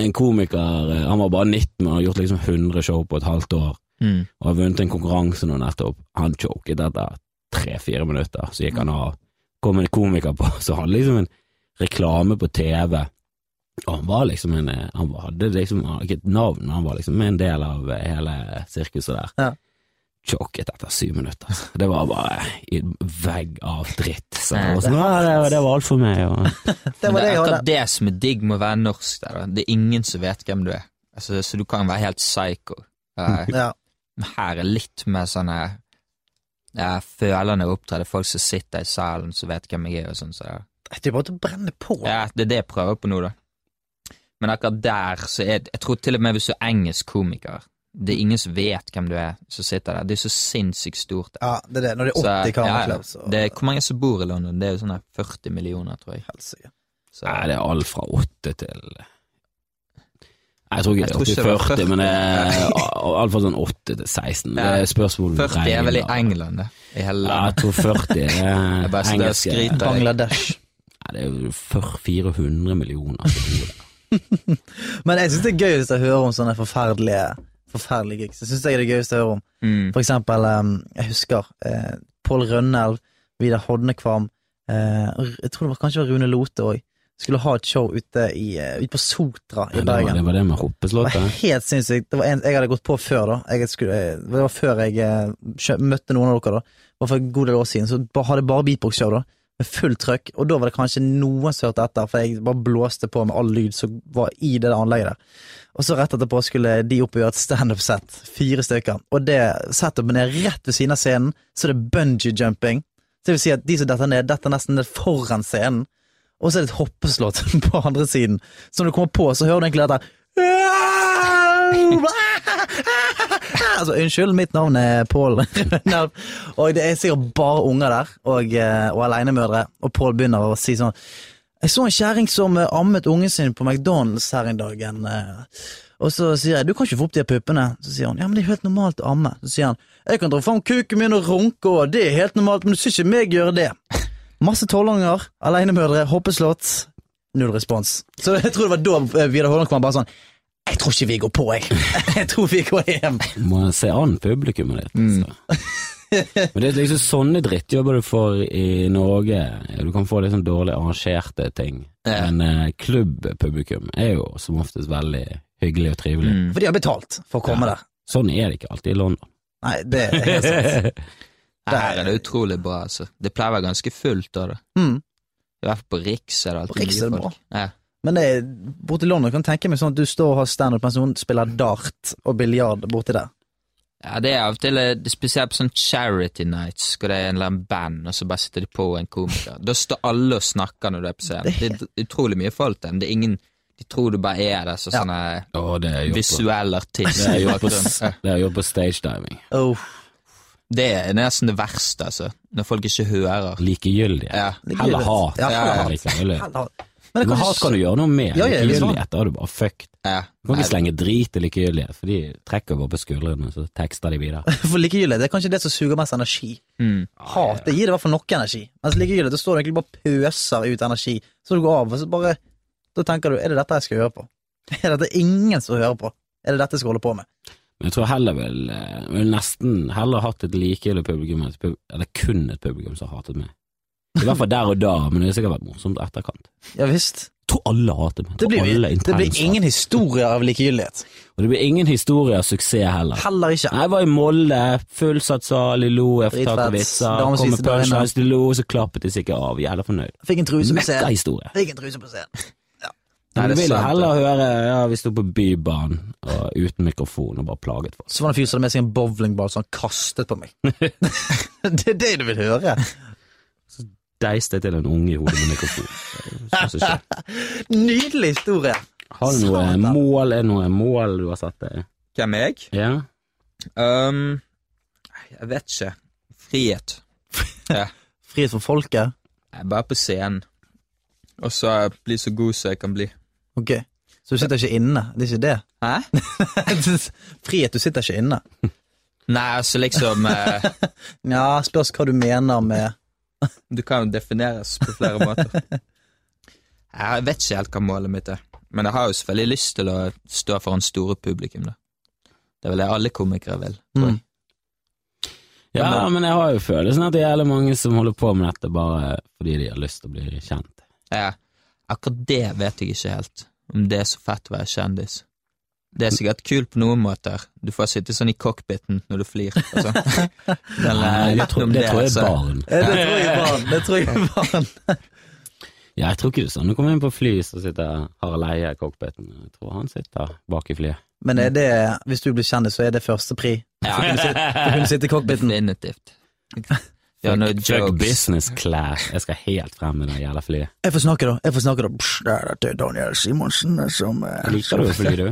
en komiker, eh, han var bare 19, og har gjort liksom 100 show på et halvt år, Mm. og har vunnet en konkurranse nå nettopp. Han choket etter tre-fire minutter, så gikk han av. Kom en komiker på, så han liksom en reklame på TV, og han var liksom en Han hadde liksom han hadde ikke et navn, han var liksom en del av hele sirkuset der. Ja. Choket etter syv minutter. altså. Det var bare i en vegg av dritt. Så det var, sånn, det, det var alt for meg. Og, Det var det jeg hadde. det som er digg med å være norsk der. Det er ingen som vet hvem du er. Altså, så du kan være helt psycho. Ja. Her er litt mer sånn eh, følende opptreden, Folk som sitter i salen som vet hvem jeg er og sånn. Så det, er bare til å brenne på. ja, det er det jeg prøver på nå, da. Men akkurat der så er Jeg tror til og med hvis du er engelsk komiker Det er ingen som vet hvem du er som sitter der. Det er så sinnssykt stort. der. Ja, det er det. Når det er Så, 80 ja, ja. Det er, hvor mange som bor i London? Det er jo sånn 40 millioner, tror jeg. Helsike. Så, Nei, det er alt fra 8 til Nei, Jeg tror ikke Jeg det tror er det var 80-40, 40. men det er fra sånn 8 til 16. Det er spørsmål om 40 er vel i. England, det. I hele Ja, jeg tror 40 er engelske. skryter. Bangladesh. Det er jo for 400 millioner. Men jeg syns det er gøyest å høre om sånne forferdelige Forferdelige gigs. Jeg syns det er det gøyeste å høre om. Mm. For eksempel, um, jeg husker eh, Pål Rønnelv, Vidar Hodnekvam eh, Jeg tror det var kanskje Rune Lote òg. Skulle ha et show ute, i, eh, ute på Sotra i Ja, det, var, Bergen. det var det med Det var helt sinnssykt. Det var en, jeg hadde gått på før, da. Jeg skulle, eh, det var før jeg kjø- møtte noen av dere, da. Det var for en god del år siden. Så hadde jeg bare beatbox-show, da. Med fullt trøkk. Og da var det kanskje noen som hørte etter, for jeg bare blåste på med all lyd som var i det anlegget der. Og så rett etterpå skulle de opp og gjøre et standup-sett. Fire stykker. Og det setupen ned rett ved siden av scenen, så er det bungee-jumping. Så det vil si at de som detter ned, detter nesten ned foran scenen. Og så er det et hoppeslott på andre siden. Så når du kommer på, så hører du egentlig dette altså, unnskyld, mitt navn er Pål og det er sikkert bare unger der, og, eh, og alenemødre, og Pål begynner å si sånn Jeg så en kjerring som eh, ammet ungen sin på McDonald's her en dag, eh, og så sier jeg du kan ikke få opp de puppene. Så sier hun ja, men det er helt normalt å amme. Så sier han jeg kan dra fram kuken min og runke, og det er helt normalt, men du ser ikke meg gjøre det. Masse tolvåringer, alenemødre, hoppeslott. Null respons. Så jeg tror det var da Vidar Holland kom bare sånn Jeg tror ikke vi går på, jeg. Jeg tror vi går hjem. Må se an publikummet ditt. Altså. Men det er liksom sånne drittjobber du får i Norge. Du kan få litt sånn dårlig arrangerte ting. Ja. Men eh, klubbpublikum er jo som oftest veldig hyggelig og trivelig. Mm. For de har betalt for å komme Ja. der. Sånn er det ikke alltid i London. Nei, det er helt sant. Her er det utrolig bra, altså. Det pleier å være ganske fullt av det. Mm. I hvert fall på Riks er det alltid På Riks mye er det folk. Ja. Men det borti London kan jeg tenke meg sånn at du står og har standup mens noen spiller dart og biljard borti der. ja, det er av og til eh, det spesielt på sånn charity nights, hvor det er en eller annen band, og så bare sitter de på en komiker. Da står alle og snakker når du er på scenen. Det er utrolig mye folk der, det er ingen De tror du bare er der, så Ja. sånne Å, det er jobb visuell artist. det er jobb på. Ja. det på stagediving. Oh, Det er nesten det verste, altså. Når folk ikke hører. Likegyldige. Ja. Heller hat. Ja, heller hat. Men det Men kan hat kan du gjøre noe med. Ja, ja. Likegyldighet da er du bare fucked. Ja. Du kan ikke slenge drit i likegyldighet, for de trekker bare på skuldrene, så tekster de videre. For likegyldighet det er kanskje det som suger mest energi. Mm. Hat det gir det i hvert fall noe energi. Mens likegyldighet da står du egentlig bare pøser ut energi. Så du går av, og så bare Da tenker du er det dette jeg skal høre på? Er dette ingen som hører på? Er det dette jeg skal holde på med? Men jeg tror heller vil, eh, vil nesten heller hatt et likegyldig publikum, eller kun et publikum som har hatet meg. I hvert fall der og da, men det har sikkert vært morsomt etterkant. Ja visst. Jeg tror alle hater meg. Det blir, det blir ingen historier av likegyldighet. Og det blir ingen historie av suksess heller. Heller ikke. Nei, Jeg var i Molde, fullsatt sal, de lo, jeg fortalte vitser, kom med punchlines, de lo, så klappet de sikkert av, jævla fornøyd. Fikk en truse på scenen. Fikk en truse på scenen. Nei, det du vil heller høre ja, vi sto på Bybanen og uten mikrofon og bare plaget folk. Så var det en fyr som hadde med seg en bowlingball som han kastet på meg. det er det du vil høre. Deiste til en unge i hodet med mikrofon. Det sånn. Nydelig historie. Har du noe Satan. mål? Er det noe mål du har satt deg? Hvem er jeg? Ja? Um, jeg vet ikke. Frihet. Ja. Frihet for folket. Jeg er bare på scenen. Og så bli så god som jeg kan bli. Ok. Så du sitter ikke inne? Det er ikke det? Hæ? Frihet, du sitter ikke inne. Nei, altså liksom eh, Ja, spørs hva du mener med Du kan jo defineres på flere måter. Jeg vet ikke helt hva målet mitt er, men jeg har jo selvfølgelig lyst til å stå foran store publikum. da. Det er vel det alle komikere vil. tror jeg. Ja, men jeg har jo følelsen at det er jævlig mange som holder på med dette bare fordi de har lyst til å bli kjent. Ja, akkurat det vet jeg ikke helt, om det er så fett å være kjendis. Det er sikkert kult på noen måter. Du får sitte sånn i cockpiten når du og sånn. Nei, eh, det tror, det tror jeg er barn. Det tror jeg barn. Det tror jeg barn. Ja, jeg tror ikke det er sånn. Du kommer inn på fly, så sitter Harald Eie i cockpiten. Jeg tror han sitter bak i flyet. Men er det, hvis du blir kjendis, så er det første pri? Ja, Du kunne sitte i cockpiten. definitivt. Ja, no Fuck business class. Jeg skal helt frem med det jævla flyet. Jeg får snakke, da. Jeg får snakke da. Psj, det er Daniel Simonsen som eh, Liker du å fly, du?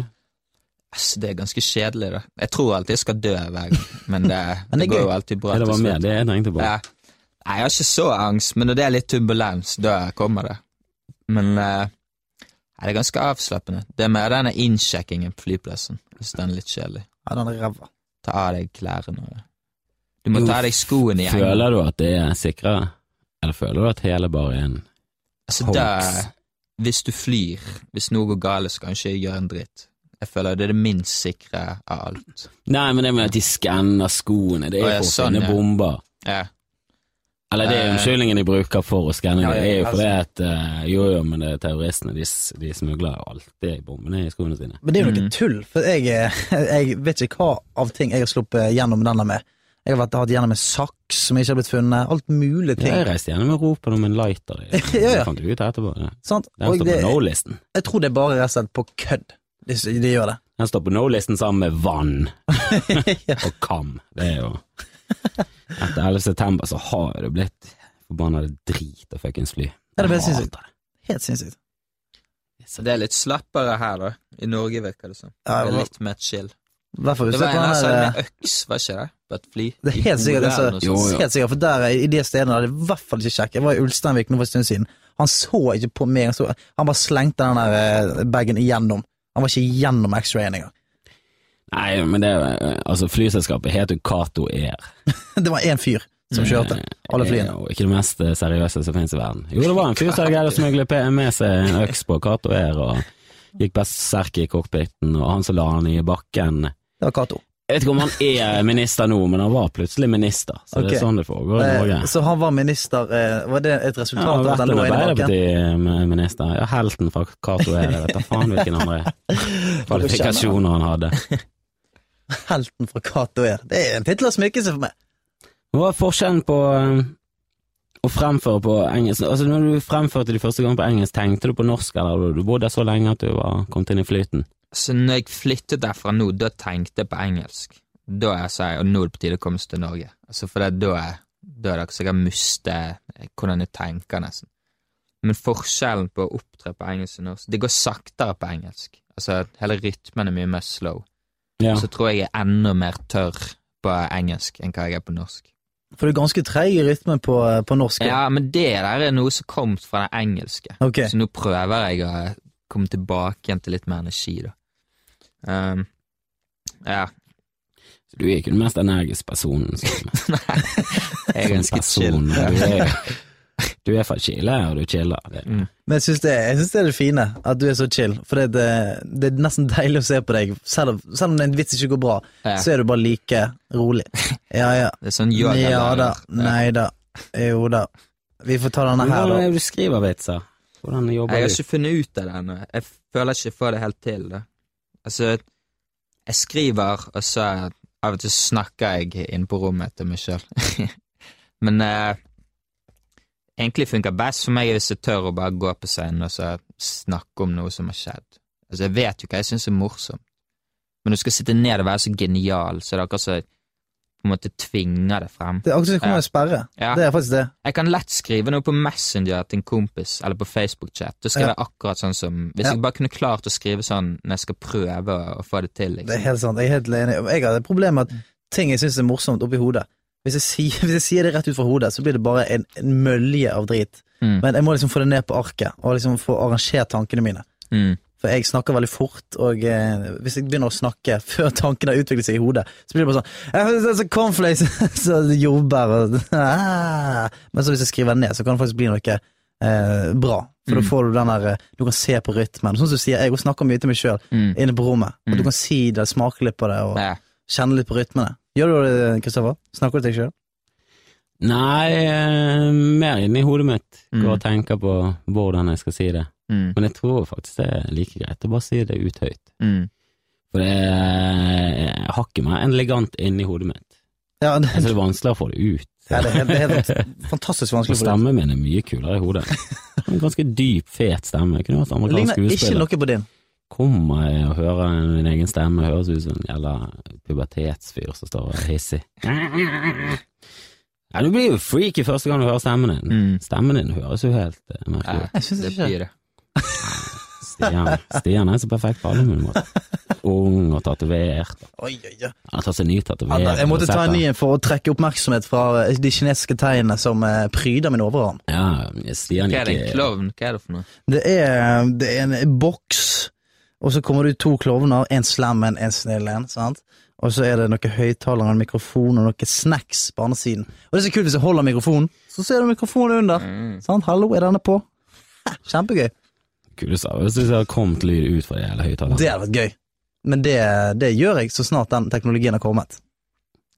Altså, det er ganske kjedelig, da. Jeg tror alltid jeg skal dø hver gang, men det, Men det det går jo alltid bra Ja, det var med, det jeg tenkte på. Ja. Nei, jeg har ikke så angst, men når det er litt turbulens, da kommer det. Men uh, det er ganske avslappende. Det er mer denne innsjekkingen på flyplassen. hvis den er litt kjedelig. Ja, den er ræva. Ta av deg klærne og Du må Jo, ta av deg skoene igjen. Føler du at det er sikrere, eller føler du at hele bare er en Altså, hoax? hvis du flyr, hvis noe går galt, så kan ikke jeg gjøre en dritt. Jeg føler det er det minst sikre av alt. Nei, men det med at de skanner skoene, det er jo for å sånn, finne ja. bomber. Ja. Eller det er Eh. unnskyldningen de bruker for å skanne Ja, det. ja, Det er jo altså. fordi at uh, jo, jo, men det er terroristene, de, de smugler alltid bombene i skoene sine. Men det er jo noe Mm. tull, for jeg, eh, jeg vet ikke hva av ting jeg har sluppet gjennom denne med. Jeg har vært, hatt gjennom en saks som ikke har blitt funnet, alt mulig ting. Jeg reiste gjennom Europa med en lighter. det, Ja, ja. Det fant du ut etterpå. Ja. Sant? Den står på no-listen. jeg tror det er bare rett og slett på kødd. De, de gjør det. Den står på no-listen sammen med vann ja. og kam. Det er jo Etter 11. september så har det blitt forbanna drit og fuckings fly. Ja, det er helt Jeg hater sinnssykt. Helt sinnssykt. Så det er litt slappere her, da. I Norge, virker det som. Ja, det er litt mer chill. Det var en på av sånne der, med øks, var ikke det? På et fly? Det er helt sikkert, altså, Jo, jo. helt sikkert, for der i de stedene er det i hvert fall ikke sjekket. Jeg var i Ulsteinvik nå for en stund siden. Han så ikke på meg, han, så, han bare slengte den der eh, bagen igjennom. Han var ikke gjennom X-rayen engang. Nei, men det er- Altså, flyselskapet heter jo Cato Air. Det var én fyr som kjørte alle flyene. jo ikke det mest eh, seriøse som finnes i verden. Jo, det var en fyr som greide å smugle med seg en øks på Cato Air, og gikk berserk i cockpiten, og han som la han i bakken Det var Cato. Jeg vet ikke om han er minister nå, men han var plutselig minister, så det er sånn det foregår i Norge. Eh, Så han var minister. eh, Var det et Ja, resultat han av at han lå inne i? Arbeiderparti-minister. Ja, helten fra Cato er jeg vet da faen hvilken andre kvalifikasjoner han hadde. Helten fra Cato er. Det er en tittel å smykke seg for meg. Hva er forskjellen på eh, å fremføre på engelsk Altså Når du fremførte de første gang på engelsk, tenkte du på norsk, eller du bodde der så lenge at du var kommet inn i flyten? Så når jeg flyttet derfra nå, da tenkte jeg på engelsk. Da jeg sa jeg, og nå er det på tide å komme seg til Norge. Altså for det, da, er- da er det så jeg mistet hvordan jeg tenker, nesten. Men forskjellen på å opptre på engelsk og norsk Det går saktere på engelsk. Altså, hele rytmen er mye mer slow. Ja. Så tror jeg jeg er enda mer tørr på engelsk enn hva jeg er på norsk. For du er ganske treig i rytmen på, på norsk. Ja, men det der er noe som kom fra det engelske. Ok. Så nå prøver jeg å komme tilbake igjen til litt mer energi, da. Um, ja. Du er ikke den mest energiske personen som Jeg er ganske chill. person. Du er, du er fra Chile, og du chiller. Mm. Men jeg syns det, det er det fine, at du er så chill. For det, det, det er nesten deilig å se på deg. Selv, om- selv om en vits ikke går bra, Ja. så er du bare like rolig. Ja ja. Det er sånn yoga Ja da. Nei da. Jo da. Vi får ta denne her, Hvordan da. er det du skriver vitser? Hvordan jobber Jeg har ikke funnet ut av det ennå. Jeg føler ikke jeg får det helt til. Da. Altså, jeg skriver, og så av og til snakker jeg inne på rommet til meg sjøl. Men eh, egentlig funker best for meg hvis jeg tør å bare gå på scenen og så snakke om noe som har skjedd. Altså, jeg vet jo hva jeg syns er morsomt, men du skal sitte ned og være så genial, så det er akkurat så på en måte tvinger det frem. Det er akkurat som det kommer Ja. en sperre. Ja. Det er faktisk det. Jeg kan lett skrive noe på Messenger til en kompis, eller på Facebook-chat. Da skriver Ja. jeg akkurat sånn som Hvis Ja. jeg bare kunne klart å skrive sånn når jeg skal prøve å, få det til, Det er liksom. helt sant. Jeg er helt enig. Jeg har et problem med at ting jeg syns er morsomt oppi hodet hvis jeg, sier, hvis jeg sier det rett ut fra hodet, så blir det bare en, en mølje av drit. Mm. Men jeg må liksom få det ned på arket, og liksom få arrangert tankene mine. Mm. For jeg snakker veldig fort, og eh, hvis jeg begynner å snakke før tankene har utviklet seg i hodet, så blir det bare sånn «Ja, det jeg så Cornflakes, så jordbær og ah. Men så hvis jeg skriver ned, så kan det faktisk bli noe eh, bra. For da Mm. får du den der eh, Du kan se på rytmen. Sånn som du sier, jeg snakker mye til meg sjøl Mm. inne på rommet. Og du Mm. kan si det, smake litt på det, og Ja. kjenne litt på rytmene. Gjør du det, Kristoffer? Snakker du til deg sjøl? Nei, eh, mer inni hodet mitt. Går Mm. og tenker på hvordan jeg skal si det. Mm. Men jeg tror faktisk det er like greit å bare si det ut høyt. Mm. For det er hakket meg elegant inni hodet mitt. Ja, det, Altså, det er vanskelig å få det ut. ja, det er det er helt fantastisk vanskelig for stemmen min er mye kulere i hodet. En ganske dyp, fet stemme. Jeg kunne vært Det skuespiller. ligner ikke noe på din. Kommer jeg og hører min egen stemme, høres ut som en jævla pubertetsfyr som står og er hissig. Ja, du blir jo freaky første gang du hører stemmen din. Mm. Stemmen din høres jo helt merkelig ut. Ja. Jeg synes det ikke. blir det. Stian, Stian er så perfekt på alle mulige måter. Ung og tatovert. Oi, oi, oi. Han har tatt seg ny tatovering. Jeg måtte ta en ny for å trekke oppmerksomhet fra eh, de kinesiske tegnene som eh, pryder min overarm. Ja, Stian Hva er det, en klovn? Hva er det for noe? Det er, det er en boks, og så kommer det ut to klovner, en slem en, en snill en, sant? Og så er det noen høyttalere, en mikrofon og noen snacks på andre siden. Og det er så kult hvis jeg holder mikrofonen, så ser du mikrofonen under. Mm. Sant? Hallo, er denne på? Kjempegøy. Av hvis det hadde kommet lyd ut fra de hele høyttalerne. Det hadde vært gøy. Men det, det gjør jeg så snart den teknologien har kommet.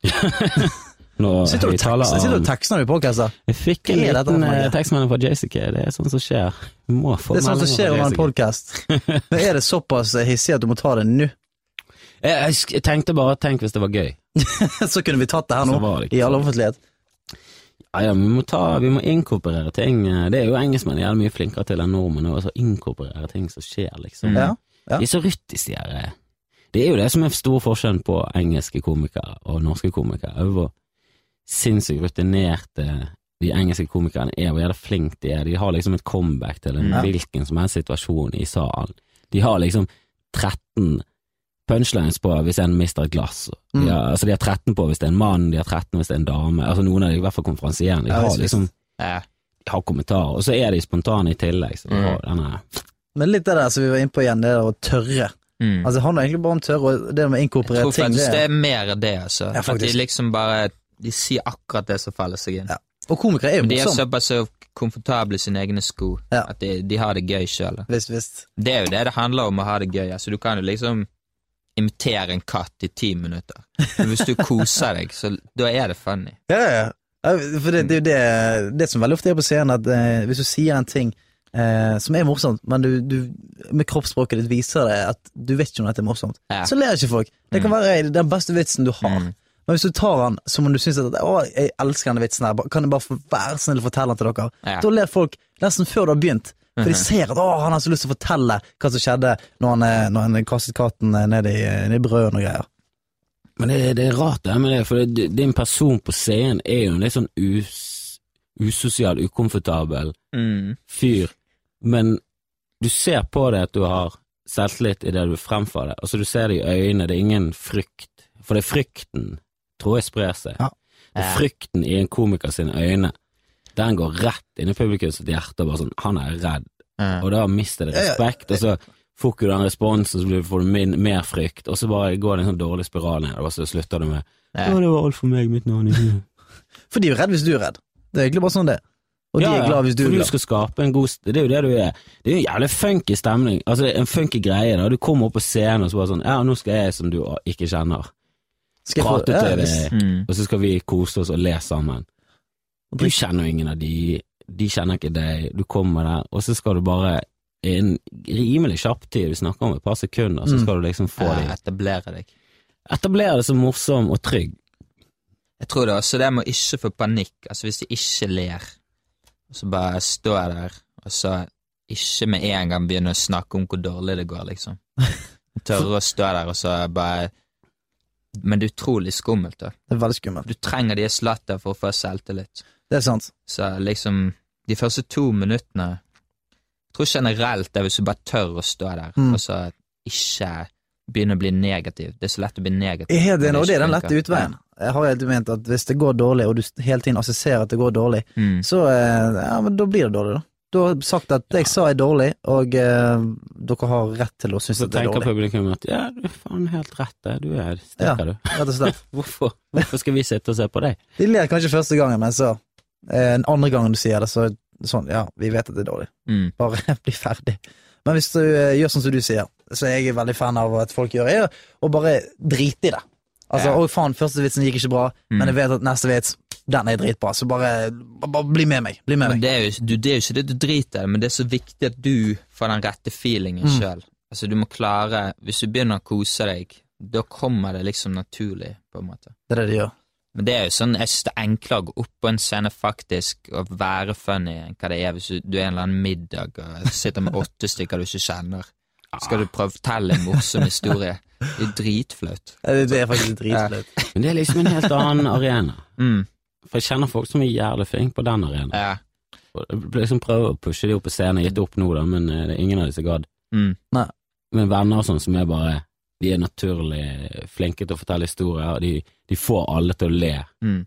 Nå Sitter du og tekster, du når vi podcaster? Jeg fikk en liten eh, tekstmelding fra JCK, det er sånt som skjer. Det er sånt som skjer under en podkast. Er det såpass hissig at du må ta det nå? Jeg, jeg, tenkte bare, tenk hvis det var gøy. Så kunne vi tatt det her nå, det i all sånn. offentlighet. Ja, ja, vi må ta, vi må inkorporere ting. Det er jo engelskmenn jævlig mye flinkere til enn nordmenn, altså inkorporere ting som skjer, liksom. Mm. Ja, ja. De er så ryttis, de her. Det er jo det som er stor forskjell på engelske komikere og norske komikere. Hvor sinnssykt rutinerte de engelske komikerne er, hvor jævlig flinke de er. De har liksom et comeback til en Ja. hvilken som helst situasjon i salen. De har liksom 13 punchlines på hvis en mister et glass. De Mm. altså de har 13 på hvis det er en mann, de har 13 hvis det er en dame. Altså Noen av dem, i hvert fall konferansierende, de har liksom Ja. de har kommentarer, og så er de spontane i tillegg. Så de Mm. denne Men litt det der som vi var inne på igjen, det der å tørre. Mm. Altså Det handler egentlig bare om tørre, og det med å Jeg inkorporere tror ting. faktisk Det, det er mer av det, altså. Ja, At de liksom bare De sier akkurat det som faller seg inn. Ja. og komikere er jo morsomme. de er såpass så komfortable i sine egne sko Ja. at de, de har det gøy sjøl. Visst, visst. Det er jo det det handler om, å ha det gøy. Altså, du kan jo liksom imitere en katt i ti minutter. Men hvis du koser deg, så da er det funny. Ja, ja, For det, det er jo det, det som veldig ofte er på scenen, at eh, hvis du sier en ting eh, som er morsomt, men du, du med kroppsspråket ditt viser det at du vet ikke om dette er morsomt, Ja. så ler ikke folk. Det kan være den beste vitsen du har. Mm. Men hvis du tar den som om du syns at å, jeg elsker denne vitsen her, kan jeg bare få være snill og fortelle den til dere? Ja. Da ler folk nesten før du har begynt. For de ser at å, han har så lyst til å fortelle hva som skjedde når han, eh, når han kastet katten eh, ned i, ned i brøden og greier. Men det, det er rart det her med det, for det, din person på scenen er jo en litt sånn us, usosial, ukomfortabel Mm. fyr, men du ser på det at du har selvtillit i det du fremfører det, altså du ser det i øynene, det er ingen frykt, for det er frykten, tror jeg sprer seg. Ja. Det er frykten i en komiker sine øyne, den går rett inn i publikums hjerte og bare sånn, han er redd, Ja. og da mister det Ja, ja. respekt, og så får ikke du den responsen, så får du mer frykt, og så bare går det en sånn dårlig spiral ned, og så slutter du med Ja. Ja, det var alt for meg, mitt navn For de er jo redd hvis du er redd. Det er egentlig bare sånn det. Og de er glad hvis du er du skal skape en god Det er jo det du er. Det er jo en jævlig funky stemning. Altså, det er en funky greie. da Du kommer opp på scenen og så bare sånn Ja, nå skal jeg som du ikke kjenner, prate til deg, og så skal vi kose oss og le sammen. Du kjenner jo ingen av de, de kjenner ikke deg, du kommer der, og så skal du bare i en rimelig kjapp tid, vi snakker om et par sekunder, så Mm. skal du liksom få Ja, de etablere deg. Etablere deg som morsom og trygg. Jeg tror det også det med å ikke få panikk. Altså Hvis de ikke ler, og så bare stå der, og så ikke med en gang begynne å snakke om hvor dårlig det går, liksom. Tørre å stå der, og så bare Men det er utrolig skummelt, da. Det er veldig skummelt. Du trenger de slatter for å få selvtillit. Det er sant. Så liksom, de første to minuttene Jeg tror generelt det er hvis du bare tør å stå der, Mm. og så ikke begynne å bli negativ. Det er så lett å bli negativ. Jeg helt når og det er den lette utveien. Jeg har helt ment at hvis det går dårlig, og du hele tiden assiserer at det går dårlig, Mm. så eh, ja, men da blir det dårlig, da. Du har sagt at det jeg sa er dårlig, og eh, dere har rett til å synes at det er tenker publikum at ja, du er faen helt rett, det. du er Ja. du. Rett og slett. Hvorfor? Hvorfor skal vi sitte og se på deg? De ler kanskje første gangen, men så en andre gang du sier det, så sånn, ja, vi vet at det er dårlig. Mm. Bare bli ferdig. Men hvis du eh, gjør sånn som du sier, så er jeg veldig fan av at folk gjør, er å bare drite i det. Altså, Ja. å faen, første vitsen gikk ikke bra, Mm. men jeg vet at neste vits, den er dritbra, så bare, bare, bli med meg. Bli med Men meg. det er, jo, du, det er jo ikke det du driter i, men det er så viktig at du får den rette feelingen Mm. sjøl. Altså, du må klare Hvis du begynner å kose deg, da kommer det liksom naturlig, på en måte. Det er det de gjør. Men det er jo sånn, jeg synes det er enklere å gå opp på en scene faktisk og være funny enn hva det er hvis du, er en eller annen middag og sitter med åtte stykker du ikke kjenner. Skal du prøve å fortelle en morsom historie? Det er dritflaut. Det, det er faktisk dritflaut. Men det er liksom en helt annen arena. Mm, For jeg kjenner folk som er jævlig flinke på den arenaen. ja. Jeg liksom prøver å pushe de opp på scenen, gitt opp nå da, men eh, det er ingen av de som gadd. Mm, Men venner og sånn som er bare De er naturlig flinke til å fortelle historier, og de, de får alle til å le. mm.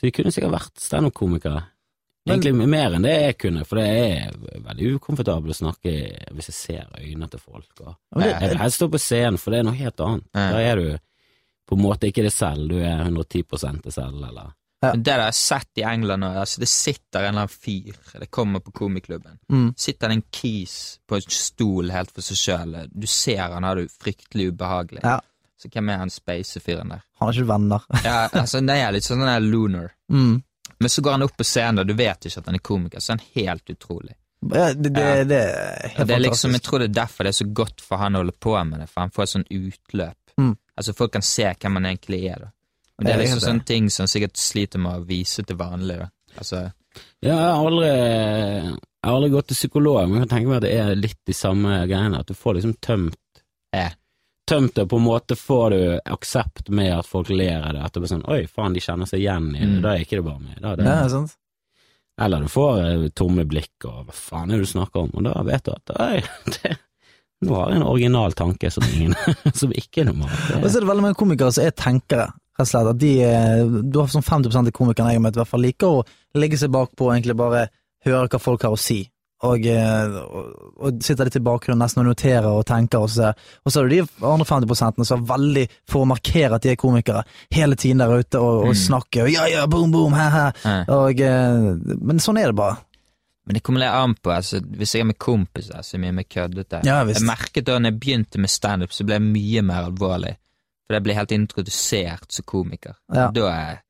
Så de kunne sikkert vært standup-komikere. Men- Egentlig mer enn det jeg kunne, for det er veldig ukomfortabelt å snakke hvis jeg ser øynene til folk. Og Men jeg vil helst stå på scenen, for det er noe helt annet. Ja. Da er du på en måte ikke det selv, du er 110 det selv, eller Ja. Men det der jeg har sett i England nå, altså det sitter en eller annen fyr, det kommer på komiklubben, Mm. sitter en kis på en stol helt for seg sjøl, du ser han har det fryktelig ubehagelig. Ja. Så hvem er han space-fyren der? Han har ikke venner. Ja, altså det er litt sånn den der lunar. Mm. Men så går han opp på scenen, og du vet ikke at han er komiker, så er han helt utrolig. Ja, det, det, det er det er liksom, jeg tror det er derfor det er så godt for han å holde på med det, for han får et sånn utløp. Mm. Altså folk kan se hvem han egentlig er, da. Og det er liksom sånne ting som sikkert sliter med å vise til vanlig. Altså, Ja, jeg har aldri, jeg har aldri gått til psykolog, men jeg kan tenke meg at det er litt de samme greiene, at du får liksom tømt eh. Tømt det, på en måte får du aksept med at folk ler av det, at det blir sånn oi, faen, de kjenner seg igjen i det, Mm. da er ikke det bare meg. Da er det, Ja, sant. Eller du får eh, tomme blikk og hva faen er det du snakker om, og da vet du at oi, det, nå har jeg en original tanke som ingen som ikke er normal. Og så er det veldig mange komikere som er tenkere, rett og slett. At de, eh, du har sånn 50 av komikerne jeg har møtt, i hvert fall liker å legge seg bakpå og egentlig bare høre hva folk har å si. Og, eh, og, og sitter litt i bakgrunnen nesten og noterer og tenker, og så, og så er det de andre 50 som er veldig for å markere at de er komikere, hele tiden der ute og, og snakker og ja, ja, boom, boom, he, he. Ja. Eh, men sånn er det bare. Men det kommer litt an på, altså, hvis jeg er med kompiser så er med køddete Ja. Jeg merket da når jeg begynte med standup, så ble jeg mye mer alvorlig. For jeg blir helt introdusert som komiker. Ja. Da, er-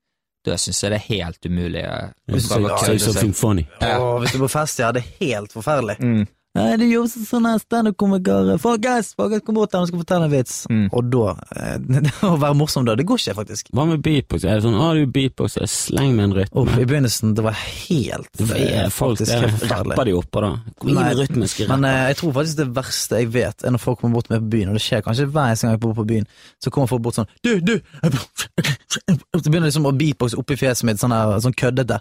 da syns jeg det er helt umulig å Hvis prøve du- å kødde seg. something funny. Ja. Og hvis du er på fest, ja, det er helt forferdelig. Mm. Nei, det jobber som sånn standup-komiker Folkens, folkens, kom bort her, nå skal jeg fortelle en vits. Mm. Og da eh, Å være morsom da, det går ikke, faktisk. Hva med beatbox? Er det sånn, 'Å, du beatbox, sleng med en rytme. Uff, I begynnelsen, det var helt Det er eh, folk rapper de oppå, da. Gå inn med rytmiske Men eh, jeg tror faktisk det verste jeg vet, er når folk kommer bort med på byen, og det skjer kanskje hver eneste gang jeg bor på byen, så kommer folk bort sånn Du, du! Så begynner liksom å beatboxe oppi fjeset mitt, sånn, her, sånn køddete.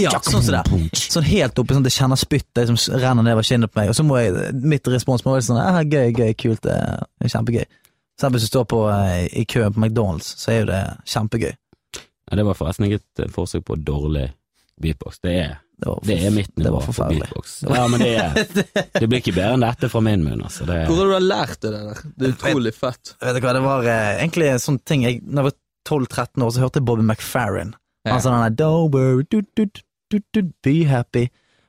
Ja, sånn som det. Sånn helt oppi, sånn at det kjenner spyttet som renner nedover kinnet på meg, og så må jeg, mitt respons må være sånn ah, Gøy, gøy, kult, det er kjempegøy. Selv hvis du står på, eh, i køen på McDonald's, så er jo det kjempegøy. Ja, det var forresten ikke et eh, forsøk på dårlig beatbox. Det er, Det det er mitt det nivå var på beatbox. Ja, men det, er, det blir ikke bedre enn dette fra min munn, altså. Det, Hvor har du lært det der? Det er utrolig fett. Vet du hva, det var eh, egentlig en sånn ting jeg, Når jeg var 12-13 år, så hørte jeg Bobby McFerrin. Han sa den der Don't du, du, du, du, be happy.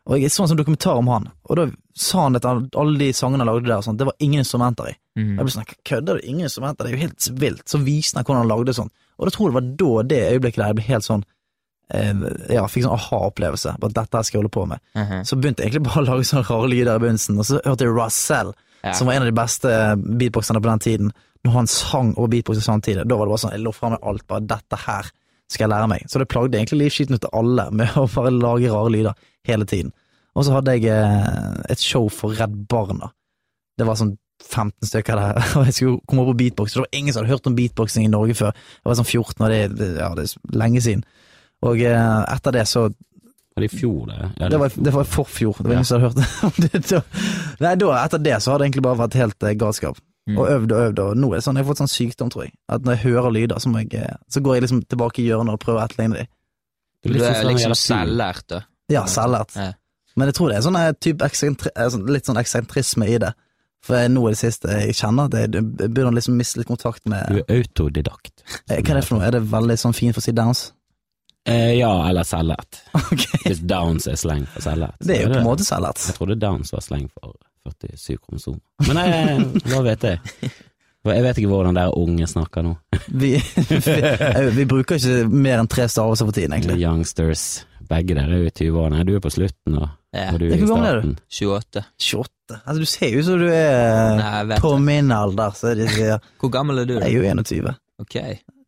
Og jeg så en sånn dokumentar om han, og da sa han at alle de sangene han lagde der, og sånt, det var ingen instrumenter i. Mm. Jeg ble sånn, kødder du? Ingen instrumenter? Det er jo helt vilt. Så viste han hvordan han lagde sånn. Og da tror jeg det var da, det øyeblikket der, jeg ble helt sånn eh, Ja, fikk sånn aha-opplevelse. Bare dette her skal jeg holde på med. Mhm. Så begynte jeg egentlig bare å lage sånne rare lyder i begynnelsen, og så hørte jeg Russell, Ja. som var en av de beste beatboxerne på den tiden. Når han sang og beatboxet samtidig, da var det bare sånn, jeg lå fra meg alt, bare dette her skal jeg lære meg. Så det plagde egentlig livskiten ut av alle med å bare lage rare lyder hele tiden. Og så hadde jeg eh, et show for Redd Barna. Det var sånn 15 stykker der, og jeg skulle komme opp på beatbox. Det var ingen som hadde hørt om beatboxing i Norge før. Jeg var sånn 14, og det, ja, det er lenge siden. Og eh, etter det så var det i fjor, det? Ja, det var, det var i forfjor. Det var ingen som hadde hørt om det. Nei, da, etter det så har det egentlig bare vært helt eh, galskap. Mm. Og øvd og øvd, og nå er sånn, jeg har fått sånn sykdom, tror jeg. At når jeg hører lyder, så, må jeg, eh, så går jeg liksom tilbake i hjørnet og prøver å etterligne dem. Det Du er sånn liksom selvlært, da. Ja, selvlært. Ja. Men jeg tror det er sånn eh, eh, sånn, litt sånn eksentrisme i det. For jeg, nå er det siste jeg kjenner at jeg, begynner å liksom miste litt kontakt med Du er autodidakt. Hva er det for noe? Er det veldig sånn fint for å si downs? Eh, ja, eller selvlært. Okay. Hvis downs er sleng for selvlært. Det er jo på en måte selvlært. Jeg trodde downs var sleng for 47 kromosomer. Men jeg, hva vet jeg? Jeg vet ikke hvordan dere unge snakker nå. Vi, vi, eh, vi bruker ikke mer enn tre stavelser for tiden, egentlig. Youngsters. Begge dere er jo i 20-årene. Du er på slutten, og, Ja. og du er i starten. er du? 28. 28. Altså, du ser jo ut som du er Nei, på det. min alder, så de sier Hvor gammel er du? Jeg er jo 21. Ok.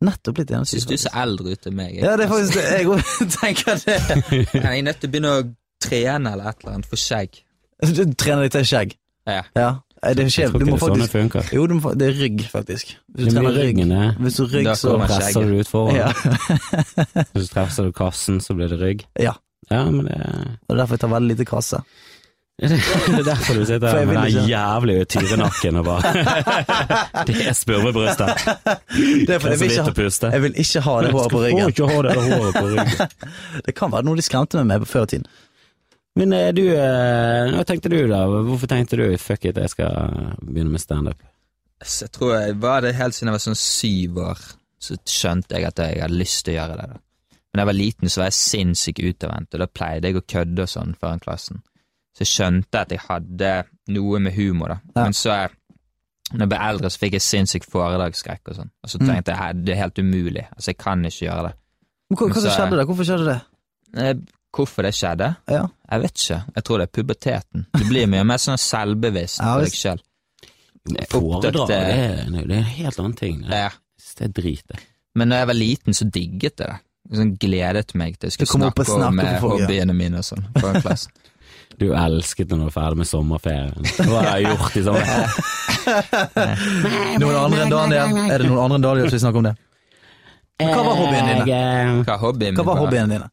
Nettopp blitt 21. Syns du ser eldre ut enn meg. Ja, det er faktisk det. Jeg òg tenker det. Jeg er nødt til å begynne å trene eller et eller annet for skjegg. Du trener deg til skjegg. Ja. Ja. Det er skjev. Du må faktisk er sånn det. Jo, du må, det er rygg, faktisk. Hvis du er trener rygg, er. hvis du rygg, så Presser du ut foran. ja. Hvis du treffer du kassen, så blir det rygg. Ja. Ja, men det, Og derfor jeg tar veldig lite kasse. det er derfor du sitter her med den jævlige tyrenakken og bare Det er spurvebrystet. Det er fordi jeg vil ikke, ha- puste. jeg vil ikke ha det håret på ryggen. ikke ha det håret på ryggen. Det kan være noe de skremte meg med på før i tiden. Men er du, eh, hva tenkte du da? Hvorfor tenkte du fuck it, jeg skal begynne med standup? Jeg tror jeg var det helt siden jeg var sånn syv år, så skjønte jeg at jeg hadde lyst til å gjøre det. da. Men da jeg var liten, så var jeg sinnssykt utadvendt, og da pleide jeg å kødde og sånn foran klassen. Så jeg skjønte at jeg hadde noe med humor, da. Ja. Men så, når jeg ble eldre, så fikk jeg sinnssyk foredragsskrekk og sånn. Og så Mm. tenkte jeg "Hæ, det er helt umulig, altså jeg kan ikke gjøre det. Men Hva, hva Så- skjedde da? Hvorfor skjedde det? Eh, Hvorfor det skjedde? Ja. Jeg vet ikke. Jeg tror det er puberteten. Du blir mye mer sånn selvbevisst på deg sjøl. Foredrag, det er, det er en helt annen ting. Det, Ja. det er drit, det. Men da jeg var liten, så digget jeg det. Sånn gledet meg til jeg skulle snakke, snakke om eh, hobbyene mine og sånn. Du elsket når du var ferdig med sommerferien. Hva har jeg gjort i sommerferien? Noen andre enn Daniel? Er det noen andre enn Daniel som vil snakke om det? Men hva var hobbyene dine? Hva hobbyen? Hva var hobbyene dine?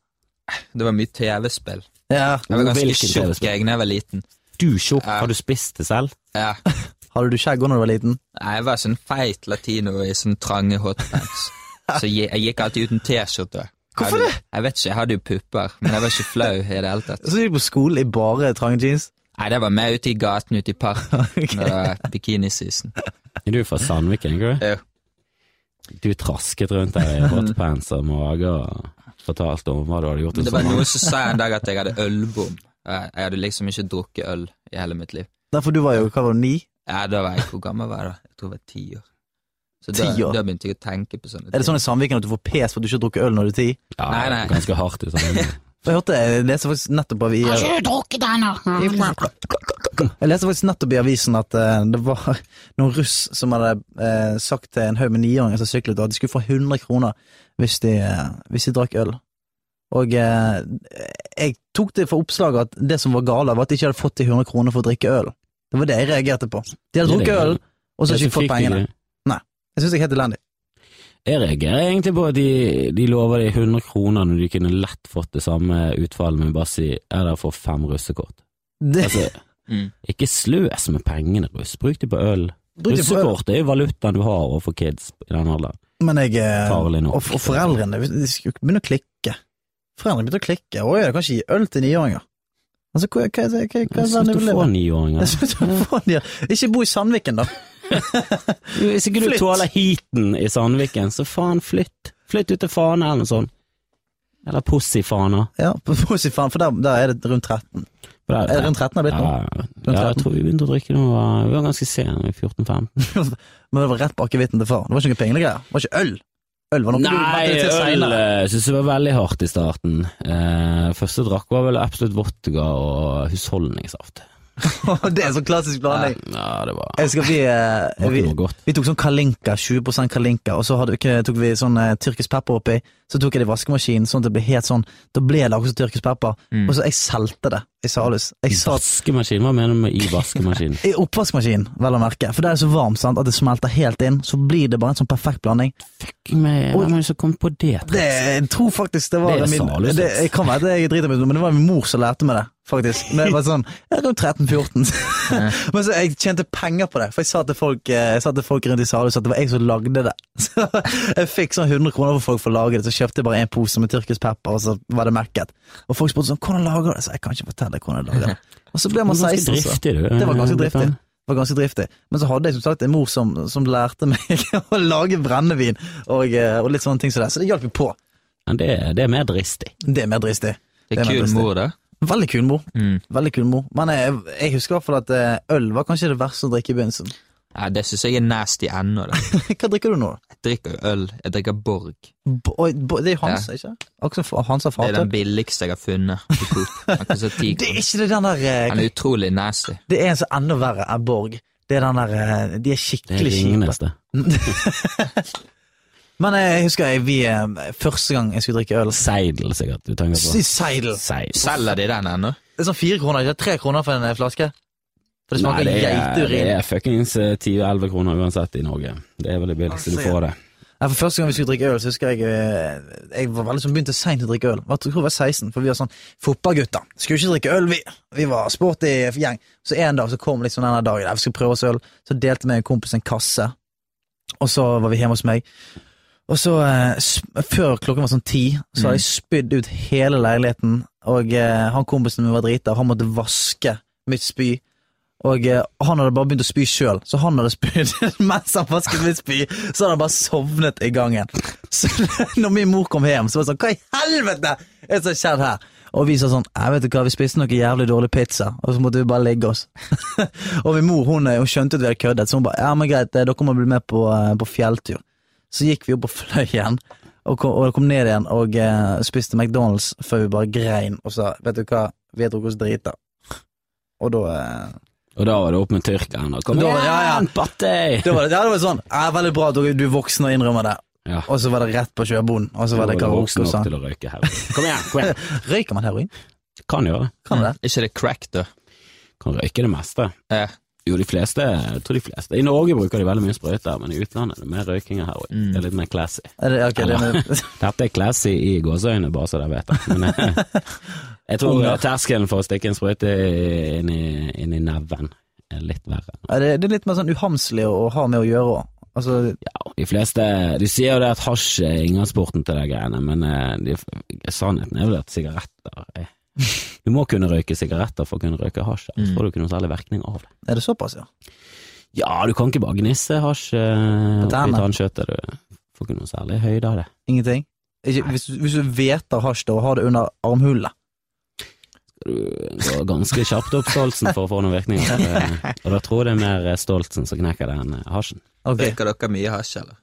Det var mye TV-spill. Ja. Jeg var ganske Hvilken tjukk TV-spill? jeg da jeg var liten. Du tjukk, Ja. har du spist det selv? Ja. Hadde du skjegg når du var liten? Nei, Jeg var sånn feit latino i sånn trange hotpants. Så jeg, jeg gikk alltid uten T-skjorte. Hvorfor det? Jeg vet ikke, jeg hadde jo pupper, men jeg var ikke flau i det hele tatt. Så gikk du på skolen i bare trange jeans? Nei, det var mer ute i gaten, ute i parken, når det var bikiniseason. Er du fra Sandviken, ikke du? Jo. Du trasket rundt der i hotpants og mage og fortalte om hva du hadde gjort Det var noe noen som sa en dag at jeg hadde ølbom. Jeg hadde liksom ikke drukket øl i hele mitt liv. Derfor du var jo, hva var du, ni? Ja, da var jeg, Hvor gammel var jeg da? Jeg tror jeg var ti år. Så da, år? da begynte jeg å tenke på sånne ting. Er det sånn i Sandviken at du får pes for at du ikke har drukket øl når du er ti? Ja, Nei, nei. Ganske hardt i Sandviken. Jeg hørte, jeg leste faktisk nettopp av i Jeg leste faktisk nettopp i avisen at eh, det var noen russ som hadde eh, sagt til en haug med niåringer som syklet, at de skulle få 100 kroner hvis de, eh, hvis de drakk øl. Og jeg tok det for oppslaget at det som var gale, var at de ikke hadde fått de 100 kroner for å drikke øl. Det var det jeg reagerte på. De hadde drukket øl, og så hadde de ikke fått pengene. Nei. Jeg syns det er helt elendig. Jeg reagerer egentlig på at de, de lover de 100 kroner når de kunne lett fått det samme utfallet, men bare si er der for fem russekort. Det, Altså, Mm. ikke sløs med pengene, russ. Bruk det på øl. Bruk det på øl. Russekort er jo valutaen du har overfor kids i den alderen. Men jeg eh, Farlig nok. Og, og foreldrene de skulle begynne å klikke. Foreldrene begynte å klikke. Oi, jeg kan ikke gi øl til niåringer. Altså, hva, hva, hva, hva, hva, Slutt å få hva niåringer. Slutt å få de- Ikke bo i Sandviken, da. Hvis ikke du Flytt. tåler heaten i Sandviken, så faen flytt. Flytt ut til Fane eller noe sånt. Eller Pussy-Fana. Ja, på for der, der er det rundt 13. Der, Er det rundt 13 har blitt nå? Ja, ja, jeg tror vi begynte å drikke nå, vi var ganske sene, i 14-15. Men det var rett på akevitten til far. Det var ikke noe pengegreier. Det var ikke øl. Øl var noe Nei, til øl eh, synes jeg var veldig hardt i starten. Eh, første drakk var vel absolutt vodka og husholdningssaft. det er sånn klassisk blanding. Ja, det var, Jeg vi, eh, vi, vi tok sånn Kalinka, 20 Kalinka, og så hadde, tok vi sånn eh, tyrkisk pepper oppi. Så tok jeg det i vaskemaskinen, sånn at det ble helt sånn Da ble det akkurat som tyrkisk pepper. Mm. Og så jeg solgte det i Salus. Jeg sa Vaskemaskin, hva mener du med i vaskemaskin? I oppvaskmaskinen, vel å merke. For det er så varmt sant, at det smelter helt inn. Så blir det bare en sånn perfekt blanding. Med, hvem er det som kom på det? Det, jeg tror faktisk det var Det min Salus, det. Jeg kan være det jeg driter meg ut, men det var min mor som lærte meg det. Faktisk. Men jeg var sånn jeg var 13-14. men så jeg tjente penger på det, for jeg sa til folk, eh, sa til folk rundt i Salus at det var jeg som lagde det. Så jeg fikk sånn 100 kroner for folk for å lage det, så kjøpte jeg bare en pose med tyrkisk pepper, og så var det mekket. Og folk spurte sånn 'Hvordan lager du det?' Så jeg kan ikke fortelle hvordan jeg lager det. Og så ble man Ganske 16, så. driftig, du. Det var ganske driftig. Var ganske driftig. Men så hadde jeg som sagt en mor som, som lærte meg å lage brennevin og, eh, og litt sånne ting som det, så det hjalp jo på. Men det, det er mer dristig. Det er mer dristig. Det Det er er kul mor, da. Veldig kul mor. Mm. Veldig kul mor. Men jeg, jeg husker i hvert fall at eh, øl var kanskje det verste å drikke i begynnelsen. Ja, det syns jeg er nasty ennå. Hva drikker du nå? Jeg drikker øl. Jeg drikker Borg. Bo, bo, det er Hans, ja. ikke? Akkurat som Fatøl. Det er den billigste jeg har funnet. Det er ikke det den der eh, Den er utrolig nasty. Det er en som er enda verre enn Borg. Det er den der eh, De er er skikkelig kjipe. Men eh, jeg husker jeg, vi første gang jeg skulle drikke øl Seidel, sikkert, du tenker på. Seidel. Seidel. Selger de den ennå? Det er sånn fire kroner, ikke tre kroner for en flaske? For det Nei, smaker det er, det er fuckings eh, 10-11 kroner uansett i Norge. Det er vel det billigste du Altså, får det. Ja, for Første gang vi skulle drikke øl, så husker jeg eh, Jeg var veldig sånn begynte seint å drikke øl. Jeg tror jeg var 16, for vi var sånn fotballgutter. Skulle ikke drikke øl, vi. Vi var sporty gjeng. Så en dag så kom liksom denne dagen der vi skulle prøve oss øl. Så delte vi en kompis en kasse, og så var vi hjemme hos meg. Og så, eh, før klokken var sånn ti, så hadde jeg spydd ut hele leiligheten. Og eh, han kompisen min var drita, han måtte vaske mitt spy. Og eh, han hadde bare begynt å spy sjøl, så han hadde spydd mens han vasket mitt spy. Så hadde han bare sovnet i gangen. Så når min mor kom hjem, så var det sånn Hva i helvete er det som har skjedd her? Og vi sa sånn Jeg vet du hva, vi spiste noe jævlig dårlig pizza, og så måtte vi bare ligge oss. og min mor hun, eh, hun skjønte at vi hadde køddet, så hun bare Ja, men greit, eh, dere må bli med på, eh, på fjelltur. Så gikk vi opp på Fløyen. Og kom, og kom ned igjen og eh, spiste McDonald's før vi bare grein og sa vet du hva, vi har drukket oss drita. Og da eh, Og da var det opp med tyrkeren. og Kom Da det- ja, ja. igjen, Patti! Det var, ja, det var sånn ja, Veldig bra at du er voksen og innrømmer det. Ja. Og så var det rett på sjøbonden. Og så var det karaoke og sånn. Kom igjen, kom igjen. Røyker man heroin? Kan gjøre det. Kan det? Ikke det crack, du? Kan røyke det meste. Eh, Jo, de fleste, jeg tror de fleste I Norge bruker de veldig mye sprøyter, men i utlandet er det mer røyking her også, Mm. Det er litt mer classy. Er det, ok, det er Dette er classy i gåseøyne, bare så dere vet det. Men eh, jeg tror ja. terskelen for å stikke en sprøyte inn i, inn i neven er litt verre. er det, det er litt mer sånn uhamslig å, ha med å gjøre òg. Altså, Ja, de fleste De sier jo det at hasj er inngangsporten til de greiene, men eh, de, sannheten er vel at sigaretter eh, Du må kunne røyke sigaretter for å kunne røyke hasj, ellers Mm. får du ikke noe særlig virkning av det. er det såpass, ja? Ja, du kan ikke bare gnisse hasj eh, På oppi tannkjøttet, du får ikke noe særlig høyde av det. Ingenting? Ikke, hvis, du- hvis du hveter hasj da, og har det under armhulet Du går ganske kjapt opp stoltsen for å få noen virkninger, eh, og da tror jeg det er mer eh, stoltsen som knekker den enn hasjen. Okay. Røyker dere mye hasj, eller?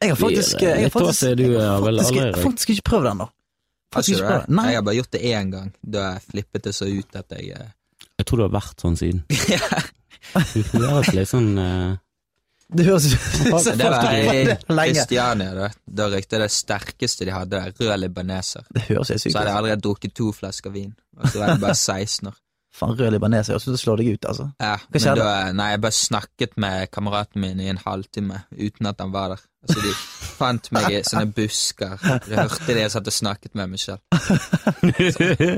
Jeg har faktisk, eh, jeg har faktisk, jeg har har faktisk, jeg har faktisk ikke prøvd den, da. Faktisk det? Nei. Jeg har bare gjort det én gang. Da jeg flippet det så ut at jeg eh, Jeg tror du har vært sånn siden. Du høres litt sånn eh, Det høres ut som Det var i lenge. Kristiania, da. Da røykte jeg det sterkeste de hadde, rød libaneser. Det høres helt sykt Så hadde ut. jeg allerede drukket to flasker vin, og så var jeg bare 16 år. Faen, rød libaneser høres ut som slår deg ut, altså. Ja, men da, nei, jeg bare snakket med kameraten min i en halvtime uten at han var der. Altså, de fant meg i sånne busker. Jeg hørte det jeg satt og snakket med meg selv.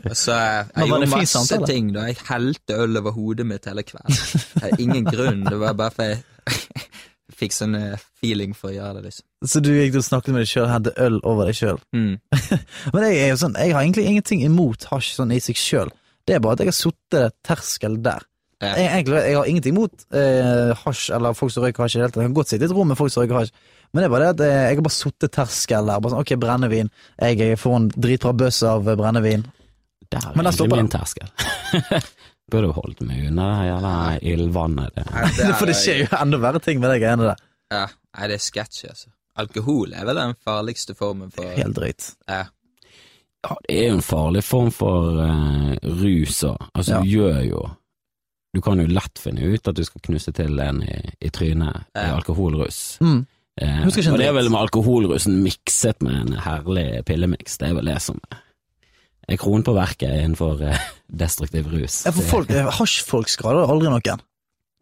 Og så eh, Jeg gjorde masse samtale? ting. da Jeg helte øl over hodet mitt hele kvelden. Det hadde ingen grunn. Det var bare for jeg fikk sånn eh, feeling for å gjøre det, liksom. Så du gikk og snakket med deg sjøl, hadde øl over deg sjøl. Mm. Men jeg er jo sånn, jeg har egentlig ingenting imot hasj sånn i seg sjøl. Det er bare at jeg har satt terskel der. Ja. Jeg, egentlig, jeg har ingenting imot eh, hasj eller folk som røyker hasj i det hele tatt. Jeg kan godt sitte i et rom med folk som røyker hasj, men det er bare det at jeg, jeg har bare sittet terskel der. Bare sånn, ok, brennevin. Jeg, jeg får en dritbra bøss av eh, brennevin. Der er Men der egentlig stopper min terskel. Burde jo holdt meg unna det jævla ildvannet. Det. Nei, det For det skjer jo enda verre ting med de greiene der. Ja, nei, det er sketsj, altså. Alkohol er vel den farligste formen for Helt drøyt. ja. Ja, det er jo en farlig form for uh, rus òg. Altså, Ja. du gjør jo Du kan jo lett finne ut at du skal knuse til en i, i trynet i Ja. alkoholrus. Mm. Eh, og det er vel med alkoholrusen mikset med en herlig pillemiks. Det er vel det som er kronen på verket innenfor uh, destruktiv rus. Ja, for folk, eh, hasjfolk skader aldri noen.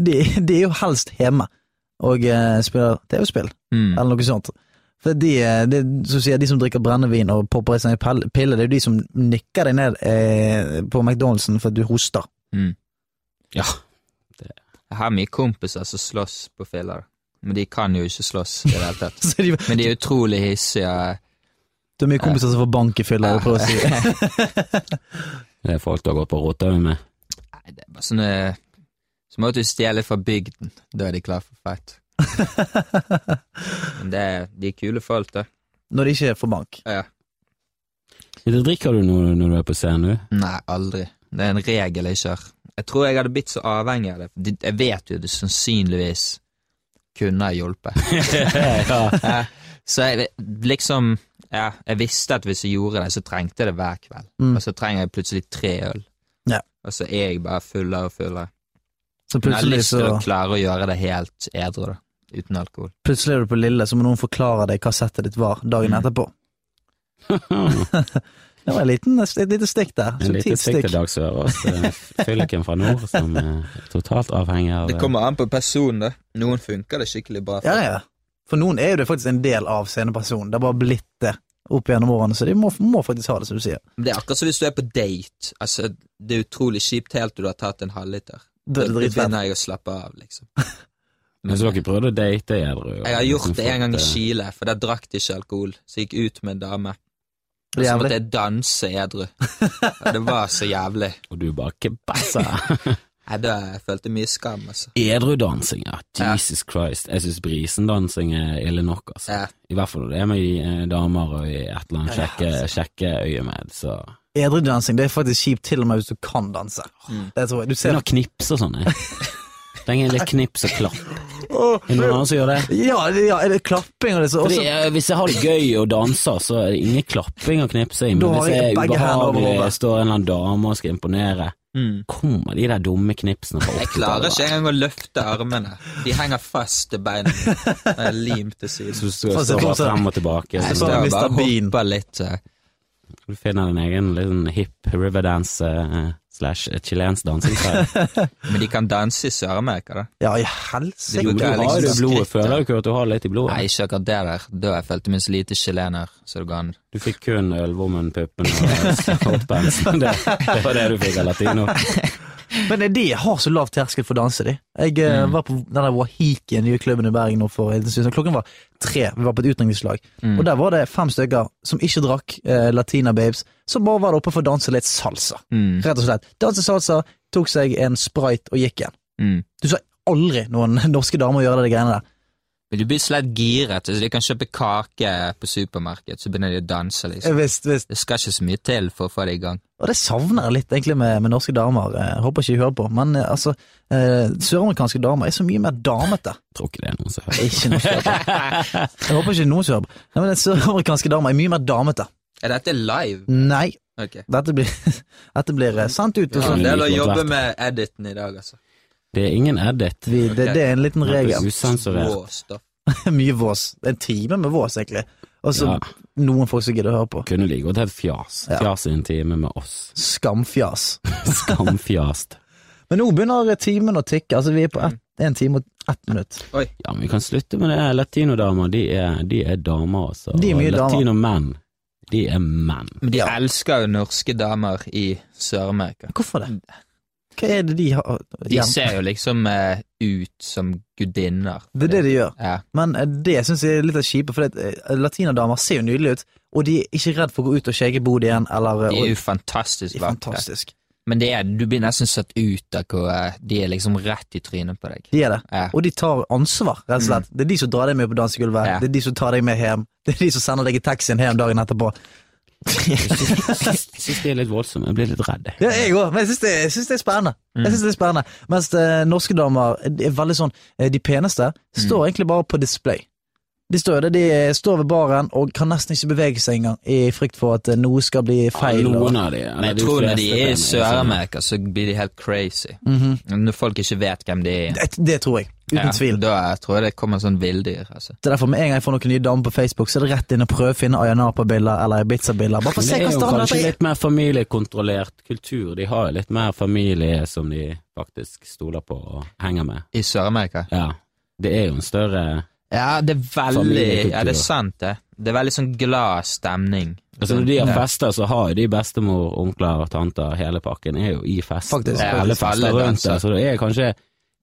De, de er jo helst hjemme og uh, spiller TV-spill, Mm. eller noe sånt. For de, eh, de, sier de som drikker brennevin og popper i seg en pille, det er jo de som nikker deg ned eh, på McDonald'sen for at du hoster. Mm. Ja. Jeg har mye kompiser som slåss på filler, men de kan jo ikke slåss i det hele tatt. Så de, Men de er utrolig hissige. Du har mye kompiser som får bank i filler, jeg prøver å si. Det er folk du har gått på rota med. Nei, det er bare sånne Så må du stjele fra bygden, da er de klar for fight. Men det er, de er kule folk. Når det ikke er for bank. Ja. Drikker du noe når du er på scenen? du? Nei, aldri. Det er en regel jeg kjører. Jeg tror jeg hadde blitt så avhengig av det. Jeg vet jo det sannsynligvis kunne ha hjulpet. ja. Så jeg liksom Ja, jeg visste at hvis jeg gjorde det, så trengte jeg det hver kveld. Mm. Og så trenger jeg plutselig tre øl. Ja. Og så er jeg bare fullere og fullere. Så Men jeg har lyst til så å klare å gjøre det helt edru, da. Uten alkohol. Plutselig er du på Lille, så må noen forklare deg hva settet ditt var dagen Mm. etterpå. Det var en liten, et lite stikk der. En liten stikk til Dag Sørås, eh, fylliken fra nord, som er totalt avhengig av Det kommer an på personen, det. Noen funker det skikkelig bra for. Ja, ja. For noen er jo det faktisk en del av scenepersonen. Det har bare blitt det opp gjennom årene, så de må, må faktisk ha det, som du sier. Men Det er akkurat som hvis du er på date. Altså, det er utrolig kjipt helt til du har tatt en halvliter. Er Da begynner jeg å slappe av, liksom. Men så dere prøvde å date edru? Jeg har gjort det en gang i eh, Chile, for der drakk de ikke alkohol. Så jeg gikk ut med en dame. Og så måtte jeg danse edru. Og Det var så jævlig. Og du bare kebassa. Nei, da følte jeg mye skam, altså. Edrudansing, ja. Ja. Jesus Christ. Jeg syns brisendansing er ille nok, altså. Ja. I hvert fall når det er med eh, damer og i et eller annet Ja, sjekke, altså. sjekkeøyemed, så Edrudansing det er faktisk kjipt til og med hvis du kan danse. Mm. Det tror jeg. Du ser Begynn å knipse og sånn, jeg. Trenger litt knips og klapp. Er det noen andre som gjør det? Ja, det- ja, er det klapping og det så Fordi, også, eh, Hvis jeg har det gøy og danser, så er det ingen klapping og knipsing. Men hvis jeg er ubehagelig, står en eller annen dame og skal imponere, Mm. kommer de der dumme knipsene fra Jeg klarer ikke engang å løfte armene. De henger fast til beina og er limt til siden. Så du står står bare frem og tilbake. Jeg så Så bare bare hopper litt. eh. du finner din egen liten hip riverdance-style. Slash chilensk dansingstyle. Men de kan danse i Sør-Amerika, da. Ja, i helsike. Du har liksom jo blodet, føler du ikke at du har litt i blodet? Nei, ikke akkurat det der. Da jeg følte meg så lite chilener, så det går an. Du fikk kun ølvommen-puppen og hotpants. Det, det var det du fikk av latino. Men de har så lav terskel for å danse, de. Jeg eh, Mm. var på den der Wahiki, nye klubben i Bergen for. Klokken var tre, vi var på et utdrikningslag. Mm. Og der var det fem stykker som ikke drakk eh, Latina Babes, som bare var der oppe for å danse litt salsa. Mm. Rett og slett. Danse salsa, tok seg en sprite og gikk igjen. Mm. Du sa aldri noen norske damer gjøre de greiene der. Men du blir slett giret, så de kan kjøpe kake på supermarked, så begynner de å danse, liksom. Visst, visst. Det skal ikke så mye til for å få det i gang. Og det savner jeg litt egentlig med, med norske damer. Jeg håper ikke de hører på, men eh, altså eh, Søramerikanske damer er så mye mer damete. Jeg tror ikke det er noen som hører. Ikke noe som hører på. Jeg håper ikke noen som hører på. Nei, men Søramerikanske damer er mye mer damete. Er dette live? Nei, Ok. dette blir, dette blir eh, sendt ut. Det er har en del å jobbe med editen i dag, altså. Det er ingen edit. vi, det, det er en liten regel. Usensurert. Mye vås. En time med vås, egentlig. Og så Ja. noen folk som gidder å høre på. Kunne like godt hett fjas. Ja. Fjas i en time med oss. Skamfjas. Skamfjast. Men nå begynner timen å tikke. Altså, vi er på ett, en time og ett minutt. Oi. Ja, men vi kan slutte med det. Latinodamer, de er, de er damer, altså. De er mye damer. Latinomenn, de er menn. Men de Ja. elsker jo norske damer i Sør-Amerika. Hvorfor det? Hva er det de har De igjen? ser jo liksom eh, ut som gudinner. Det er det de gjør. Ja. Men eh, det syns jeg er litt av kjipe, for det, eh, latinadamer ser jo nydelige ut, og de er ikke redd for å gå ut og skjegge bodet igjen, eller De er jo fantastisk vakre. fantastisk. Men det er, du blir nesten satt ut av hvor eh, de er liksom rett i trynet på deg. De er det. Ja. Og de tar ansvar, rett og slett. Det er de som drar deg med på dansegulvet, Ja. det er de som tar deg med hjem, det er de som sender deg i taxien hjem dagen etterpå. Jeg syns de er litt voldsomme. Jeg blir litt redd. Ja, jeg òg, men jeg syns det, synes det er spennende. Jeg synes det er spennende. Mens eh, norske damer er veldig sånn eh, De peneste står egentlig bare på display. De står, det, de står ved baren og kan nesten ikke bevege seg engang, i frykt for at eh, noe skal bli feil. Ja, Noen av de. Men jeg de tror når de er i Sør-Amerika, så blir de helt crazy. Mhm. Når folk ikke vet hvem de er. det, det tror jeg. Uten Ja, tvil. Da tror jeg det kommer sånn villdyr. Altså. Det er derfor med en gang jeg får noen nye damer på Facebook, så er det rett inn og prøve å finne Ayanapa-bilder eller Ibiza-bilder. Bare for å se det standarden er jo kanskje er. litt mer familiekontrollert kultur. De har jo litt mer familie som de faktisk stoler på og henger med. I Sør-Amerika. Ja. Det er jo en større Ja, det er veldig. Ja, det er sant, det. Det er veldig sånn glad stemning. Altså Når de har fester, så har jo de bestemor, onkler, og tanter, hele pakken er jo i fest. Faktisk. og Ja, alle fester rundt det, så det er kanskje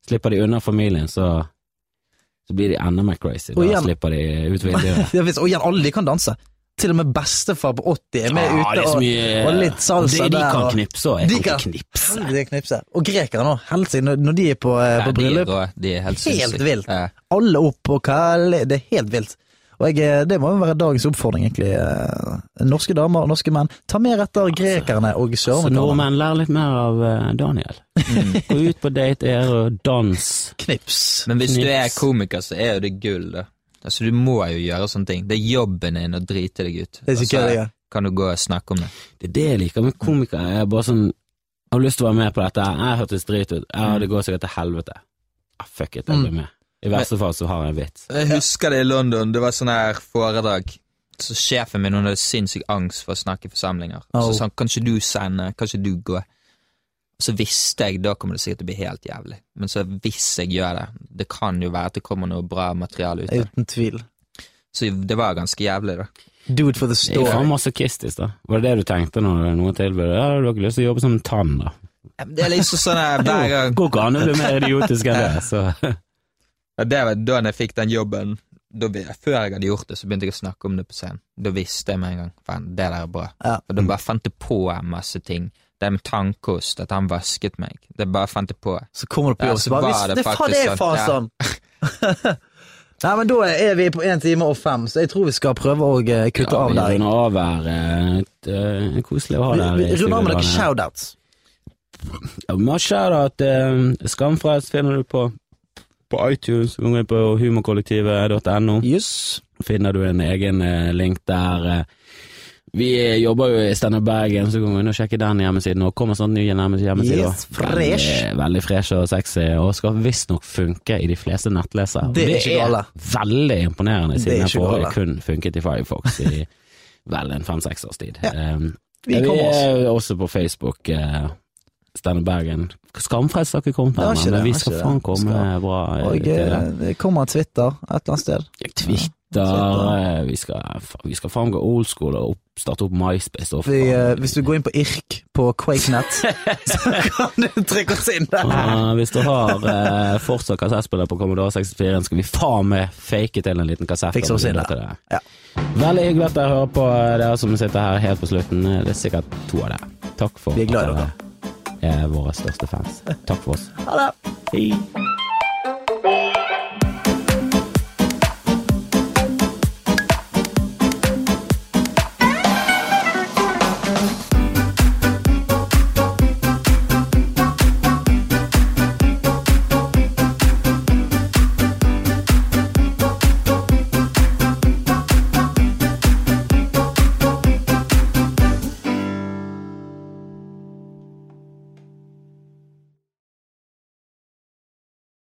Slipper de unna familien, så Så blir de enda mer crazy. Da igjen- slipper de ut vinduet. Og igjen, alle de kan danse. Til og med bestefar på 80 er med Ja, ute er så og, mye og litt salsa de, de der. kan og- knipse òg, jeg De kan kan- ikke knipse. Helvete knipse. Og grekere nå, helsike, når, når de er på, eh, Ja, på de er bryllup. De er helt Helt vilt. Ja. Alle opp og hva Det er helt vilt. Og jeg, eh, Det må jo være dagens oppfordring, egentlig. Eh, Norske damer og norske menn, ta mer etter grekerne og Så søramerikanerne. nordmenn lærer litt mer av Daniel. Daniel. Gå ut på date, er og dans. Knips. Men hvis du er komiker, så er jo det gull, da. Altså, du må jo gjøre sånne ting. Det er jobben din å drite deg ut. Det er sikkert, ja. kan du gå og snakke om det. Det er det jeg liker med komikere. Jeg er bare sånn Jeg har lyst til å være med på dette. Jeg hørtes drit ut. Ja, det går sikkert til helvete. Ah, fuck it, jeg blir med. I verste fall så har jeg en vits. Jeg husker det i London, det var sånn her foredrag. Så sjefen min hun hadde sinnssyk angst for å snakke i forsamlinger. Oh. Så sa han kan ikke du sende, kan ikke du gå? Så visste jeg da kommer det sikkert til å bli helt jævlig. Men så hvis jeg gjør det, det kan jo være at det kommer noe bra materiale ut av det. Uten tvil. Så det var ganske jævlig, da. Do it for the er jo store. masochistisk, da. Var det det du tenkte når noen tilbød Ja, du har ikke lyst til å jobbe som tann, da? Det er liksom sånn hver gang Går ikke an å bli mer idiotisk enn det, så Ja, det var da jeg fikk den jobben. Da, vi- før jeg hadde gjort det, så begynte jeg å snakke om det på scenen. Da visste jeg med en gang faen, det der er bra. Ja. Og da bare fant jeg på masse ting. Det med tannkost, at han vasket meg. Det bare fant jeg på. Så kommer du på jobb, så så bare "Hvis- det Det, faen, faktisk det er sånn, faen ja. sånn. Nei, men da er vi på én time og fem, så jeg tror vi skal prøve å eh, kutte ja, av vi der. runder av her. Det et, eh, Koselig å ha Vi deg her. vi runder av med noen shoutouts. Ja, Masse at uh, Skamfrelst finner du på på iTunes, på humorkollektivet.no. Yes. Finner du en egen uh, link der. eh. Vi jobber jo i Standup Bergen, så gå inn og sjekke den hjemmesiden. Og kommer sånn ny hjemmeside. hjemmeside Yes, fresh. Veldig, veldig fresh og sexy, og skal visstnok funke i de fleste nettlesere. Det er ikke gale. veldig imponerende, er siden jeg forrige kun funket i Firefox i vel en fem-seks års tid. Ja. Um, Vi vi er også på Facebook. eh, Stand Bergen. Skamfrelst har ikke kommet Det her, men det, vi skal faen komme Skal. bra eh, Og til det. eh, det kommer Twitter et eller annet sted. Twitter, Twitter. vi skal, vi skal faen gå old school og opp, starte opp MySpace. Og Vi, eh, hvis du går inn på IRK på QuakeNet, så kan du trykke oss inn der. Ah, hvis du har uh, fortsatt kassettspiller på Commodore 64, skal vi faen meg fake til en liten kassett. Fikse oss inn der. Ja. Veldig hyggelig at dere hører på, eh, dere som sitter her helt på slutten. Eh, Det er sikkert to av dere. Takk for Vi er glad i dere er våre største fans. Takk for oss. Ha det. Hei.